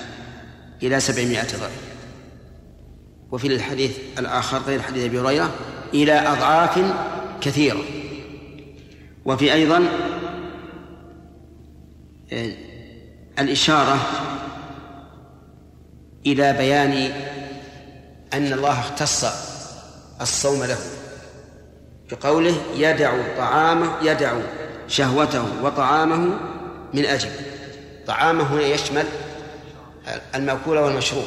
إلى سبعمائة ضعف. وفي الحديث الآخر غير حديث أبي هريرة إلى أضعاف كثيرة. وفي أيضا آه، الإشارة إلى بيان أن الله اختص الصوم له. بقوله يدع طعامه يدع شهوته وطعامه من أجل. طعامه هنا يشمل المأكول والمشروب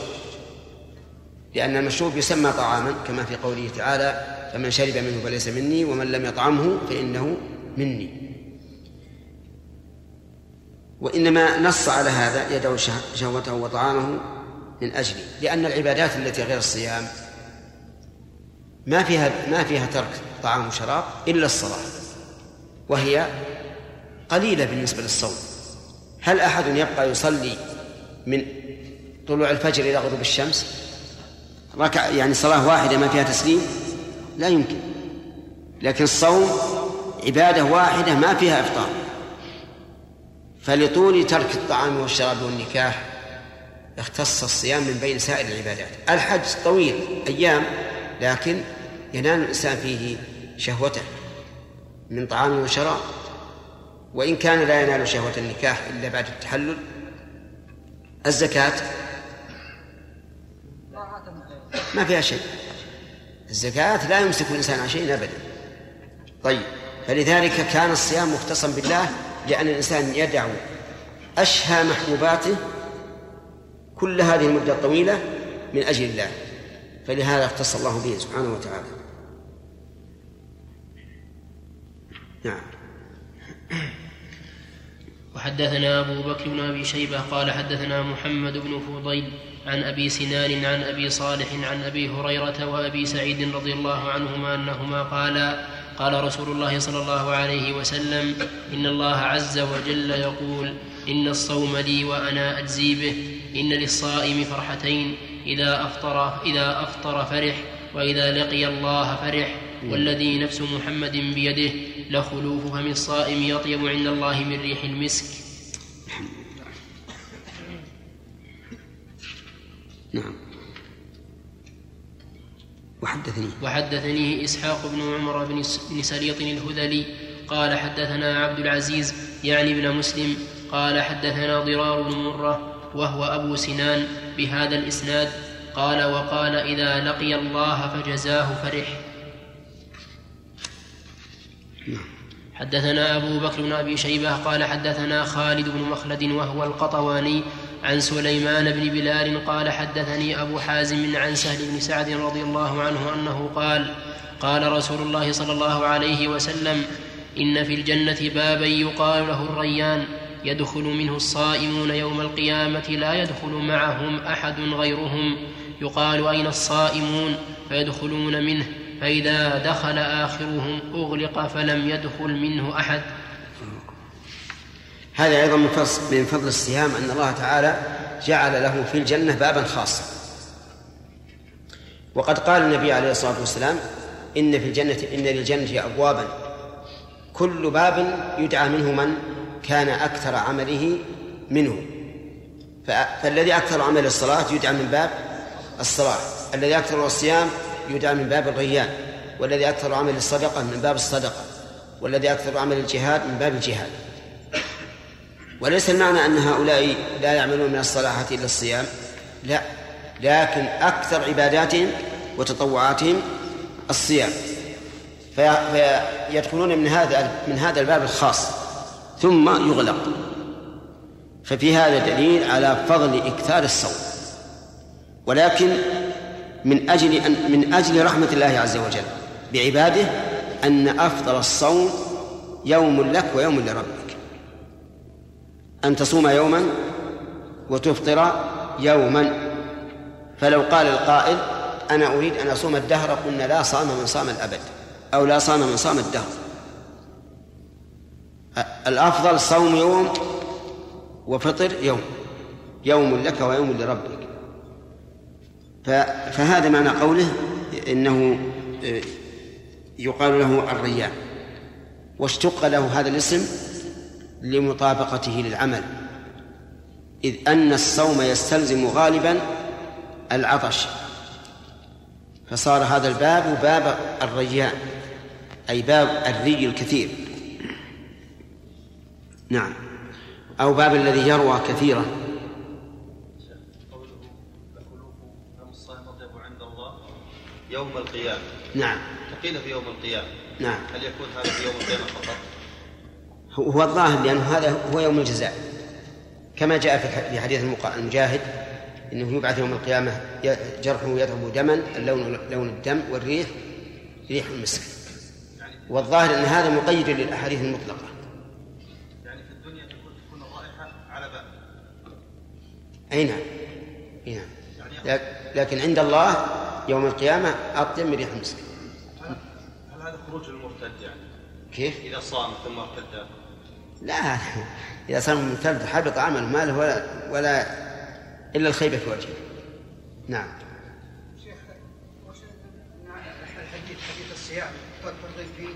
لأن المشروب يسمى طعاما كما في قوله تعالى فمن شرب منه فليس مني ومن لم يطعمه فإنه مني. وإنما نص على هذا يدعو شهوته وطعامه من أجله لأن العبادات التي غير الصيام ما فيها ما فيها ترك طعام وشراب إلا الصلاة وهي قليلة بالنسبة للصوم. هل أحد يبقى يصلي من طلوع الفجر إلى غروب الشمس؟ ركع يعني صلاة واحدة ما فيها تسليم؟ لا يمكن. لكن الصوم عبادة واحدة ما فيها إفطار. فلطول ترك الطعام والشراب والنكاح اختص الصيام من بين سائر العبادات. الحج طويل أيام لكن ينال الإنسان فيه شهوته من طعام وشراب. وإن كان لا ينال شهوة النكاح إلا بعد التحلل الزكاة ما فيها شيء. الزكاة لا يمسك الإنسان عن شيء أبدا. طيب فلذلك كان الصيام مختصا بالله لأن الإنسان يدع أشهى محبوباته كل هذه المدة الطويلة من أجل الله. فلهذا اختص الله به سبحانه وتعالى. نعم. وحدثنا أبو بكر بن أبي شيبة قال حدثنا محمد بن فضيل عن أبي سنان عن أبي صالح عن أبي هريرة وأبي سعيد رضي الله عنهما أنهما قالا قال رسول الله صلى الله عليه وسلم إن الله عز وجل يقول إن الصوم لي وأنا أجزي به إن للصائم فرحتين إذا أفطر إذا أفطر فرح وإذا لقي الله فرح. والذي نفس محمد بيده لخلوف فم الصائم يطيب عند الله من ريح المسك. نعم. وحدثني. وحدثني إسحاق بن عمر بن سليط الهذلي. قال حدثنا عبد العزيز يعني ابن مسلم. قال حدثنا ضرار بن مرة. وهو أبو سنان بهذا الإسناد قال وقال إذا لقي الله فجزاه فرح. حدثنا أبو بكر بن أبي شيبة قال حدثنا خالد بن مخلد وهو القطواني عن سليمان بن بلال قال حدثني أبو حازم عن سهل بن سعد رضي الله عنه أنه قال قال رسول الله صلى الله عليه وسلم إن في الجنة بابا يقال له الريان. يدخل منه الصائمون يوم القيامة لا يدخل معهم أحد غيرهم. يقال أين الصائمون؟ فيدخلون منه. فإذا دخل آخرهم أغلق فلم يدخل منه أحد. هذا أيضا من فضل, الصيام أن الله تعالى جعل له في الجنة بابا خاصا. وقد قال النبي عليه الصلاة والسلام إن في الجنة إن للجنة أبوابا. كل باب يدعى منه من؟ كان أكثر عمله منه. فالذي أكثر عمل الصلاة يدعى من باب الصلاة. الذي أكثر الصيام يدعى من باب الريان والذي أكثر عمل الصدقة من باب الصدقة. والذي أكثر عمل الجهاد من باب الجهاد. وليس المعنى أن هؤلاء لا يعملون من الصلاحة إلا الصيام. لا. لكن أكثر عباداتهم وتطوعاتهم الصيام. فيدخلون من هذا من هذا الباب الخاص. ثم يغلق. ففي هذا دليل على فضل إكثار الصوم. ولكن من أجل أن من أجل رحمة الله عز وجل بعباده أن أفضل الصوم يوم لك ويوم لربك. أن تصوم يوما وتفطر يوما. فلو قال القائل أنا أريد أن أصوم الدهر قلنا لا صام من صام الأبد أو لا صام من صام الدهر. الأفضل صوم يوم وفطر يوم يوم لك ويوم لربك. فهذا معنى قوله إنه آه، يقال له الريان واشتق له هذا الاسم لمطابقته للعمل. إذ أن الصوم يستلزم غالبا العطش. فصار هذا الباب باب الريان أي باب الري الكثير. نعم. أو باب الذي يروى كثيرا يوم القيامة. نعم. فقيل في يوم القيامة. نعم. هل يكون هذا في يوم القيامة فقط؟ هو الظاهر لأنه هذا هو يوم الجزاء. كما جاء في حديث المجاهد إنه يبعث يوم القيامة جرحه يذهب دما اللون لون الدم والريح ريح المسك. والظاهر أن هذا مقيد للأحاديث المطلقة. أي نعم. أي نعم. لك- لكن عند الله يوم القيامة أطيب من ريح المسك. هل هذا خروج المرتد يعني؟ كيف؟ إذا صام ثم ارتد. لا إذا صار مرتد حبط عمله ما له ولا ولا إلا الخيبة في وجهه. نعم. شيخ الحديث حديث الصيام. والترغيب فيه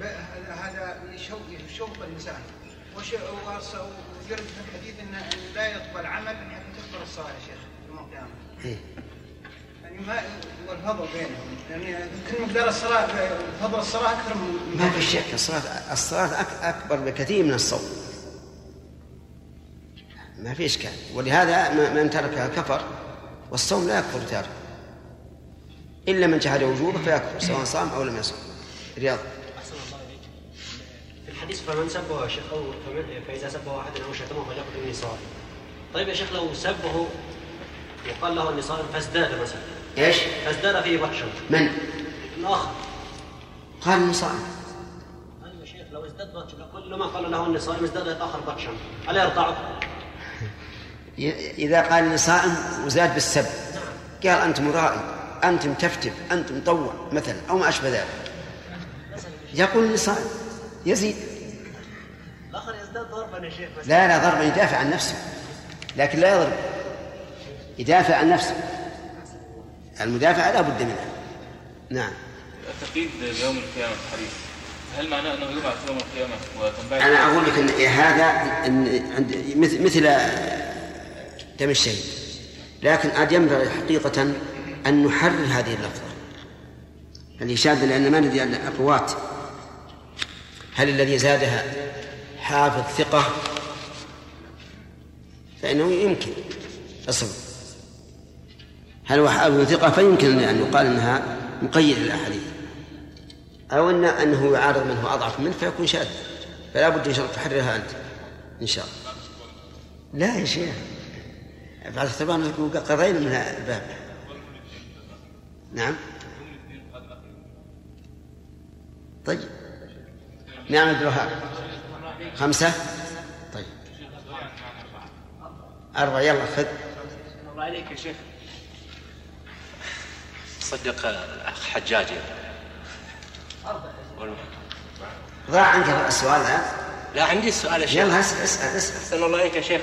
ب- هذا- هذا يشوق يشوق الإنسان. وش وص- ويرد في الحديث إن لا يقبل عمل حتى تقبل الصلاة يا شيخ يوم القيامه. يعني ما والفضل بينهم. يعني يمكن مقدار الصلاة فضل الصلاة أكثر من ما في شك الصلاة أك- أكبر بكثير من الصوم. ما في إشكال. ولهذا من تركها كفر والصوم لا يكفر تارك. إلا من جحد وجوبه فيكفر سواء صام أو لم يصم. رياض أحسن الله إليك. في الحديث فمن سبه أو فمن- فإذا سبه أحد أو شتمه فليقل صائم. طيب يا شيخ لو سبه وقال له صائم فازداد مثلا. إيش؟ فازداد فيه بطشا من؟ الآخر. قال صائم أيوة يا شيخ لو ازداد بطشا كل ما قال له إني صائم ازداد الآخر بطشا ألا يرضعه؟ ي- إذا قال صائم وزاد بالسب. قال أنت مرائي أنت متفتف أنت مطوع مثلا أو ما أشبه ذلك. يقول صائم يزيد الآخر يزداد ضربا يا شيخ بس لا لا ضربا يدافع عن نفسه. لكن لا يضرب. يدافع عن نفسه. المدافع لا بد منه. نعم. التقييد بيوم القيامة في الحديث هل معناه أنه يبعث يوم القيامة وتنبعث أنا أقول لك إن هذا إن عند مثل مثل دم الشهيد. لكن عاد ينبغي حقيقة أن نحرر هذه اللفظة. شاذ لأن ما ندري أن الرواة هل الذي زادها حافظ ثقة فإنه يمكن. أصل هل هو حافظ ثقة؟ فيمكن أن يقال أنها مقيد للأحاديث. أو أن أنه يعارض من هو أضعف منه فيكون شاذا فلا بد إن شاء الله تحررها أنت إن شاء الله. لا يا شيخ. بعد اختبار قضينا من الباب. نعم. طيب. نعم عبد الوهاب. خمسة؟ طيب. أربعة يلا خذ. الله عليك يا شيخ. صدق الأخ حجاج. ضاع عنك السؤال الآن لا عندي السؤال يا شيخ. يلا اسأل اسأل اسأل. الله عليك يا شيخ.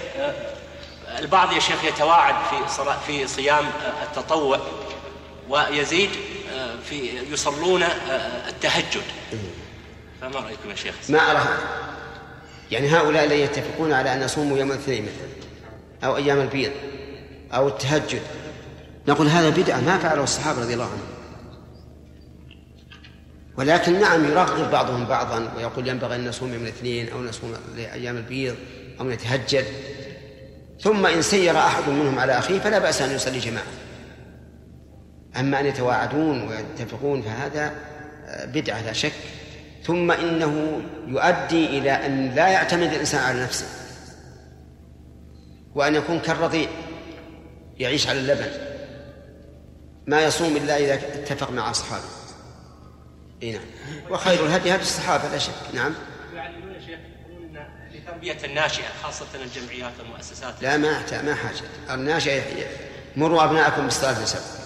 البعض يا شيخ يتواعد في صلاة في صيام التطوع ويزيد آه، في يصلون آه، التهجد. فما رأيكم يا شيخ؟ ما هذا. يعني هؤلاء الذين يتفقون على أن يصوموا يوم الاثنين مثلا أو أيام البيض أو التهجد. نقول هذا بدعة ما فعله الصحابة رضي الله عنهم. ولكن نعم يرغب بعضهم بعضا ويقول ينبغي أن نصوم يوم الاثنين أو نصوم أيام البيض أو نتهجد. ثم إن سير أحد منهم على أخيه فلا بأس أن يصلي جماعة. أما أن يتواعدون ويتفقون فهذا بدعة لا شك. ثم إنه يؤدي إلى أن لا يعتمد الإنسان على نفسه وأن يكون كالرضيع يعيش على اللبن. ما يصوم إلا إذا اتفق مع أصحابه. إي نعم. وخير الهدي هدي الصحابة لا شك. نعم. يعلمون يا شيخ يقولون لتربية الناشئة خاصة الجمعيات والمؤسسات. لا ما ما حاجة. الناشئة مروا أبناءكم بالصلاة نعم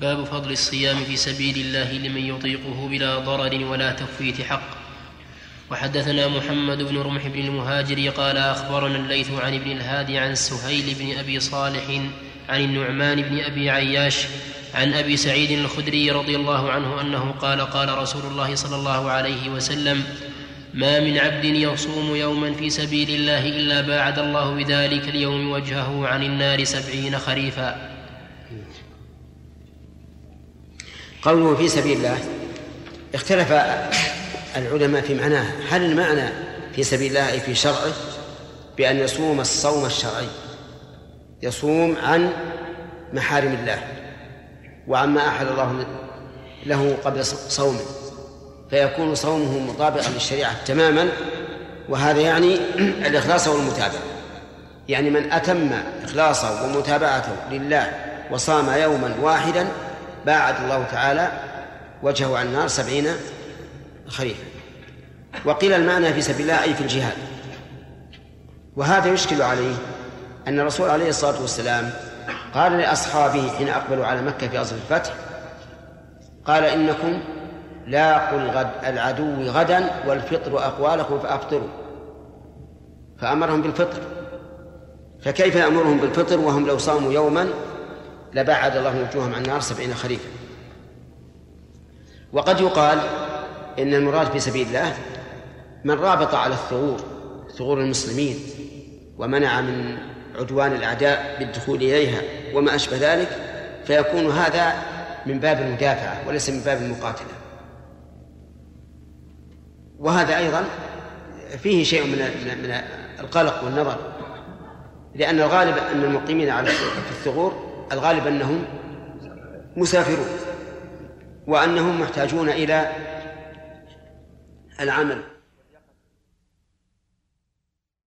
باب فضل الصيام في سبيل الله لمن يطيقه بلا ضرر ولا تفويت حق. وحدثنا محمد بن رمح بن المهاجر قال أخبرنا الليث عن ابن الهادي عن سهيل بن أبي صالح عن النعمان بن أبي عياش عن أبي سعيد الخدري رضي الله عنه أنه قال قال رسول الله صلى الله عليه وسلم ما من عبد يصوم يوما في سبيل الله إلا باعد الله بذلك اليوم وجهه عن النار سبعين خريفا قوله في سبيل الله اختلف العلماء في معناه. هل المعنى في سبيل الله أي في شرعه؟ بأن يصوم الصوم الشرعي. يصوم عن محارم الله. وعما أحل الله له قبل صومه. فيكون صومه مطابقا للشريعة تماما. وهذا يعني الإخلاص والمتابعة. يعني من أتم إخلاصه ومتابعته لله وصام يوما واحدا باعد الله تعالى وجهه عن النار سبعين خريفا. وقيل المعنى في سبيل الله أي في الجهاد. وهذا يشكل عليه أن الرسول عليه الصلاة والسلام قال لأصحابه حين أقبلوا على مكة في أصل الفتح قال إنكم لاقوا الغد العدو غدا والفطر أقوالكم فأفطروا. فأمرهم بالفطر. فكيف يأمرهم بالفطر وهم لو صاموا يوما لبعد الله وجوههم عن النار سبعين خريفا وقد يقال إن المراد في سبيل الله من رابط على الثغور ثغور المسلمين ومنع من عدوان الأعداء بالدخول إليها وما أشبه ذلك فيكون هذا من باب المدافعة وليس من باب المقاتلة. وهذا أيضا فيه شيء من من القلق والنظر لأن الغالب أن المقيمين على في الثغور الغالب أنهم مسافرون وأنهم محتاجون إلى العمل.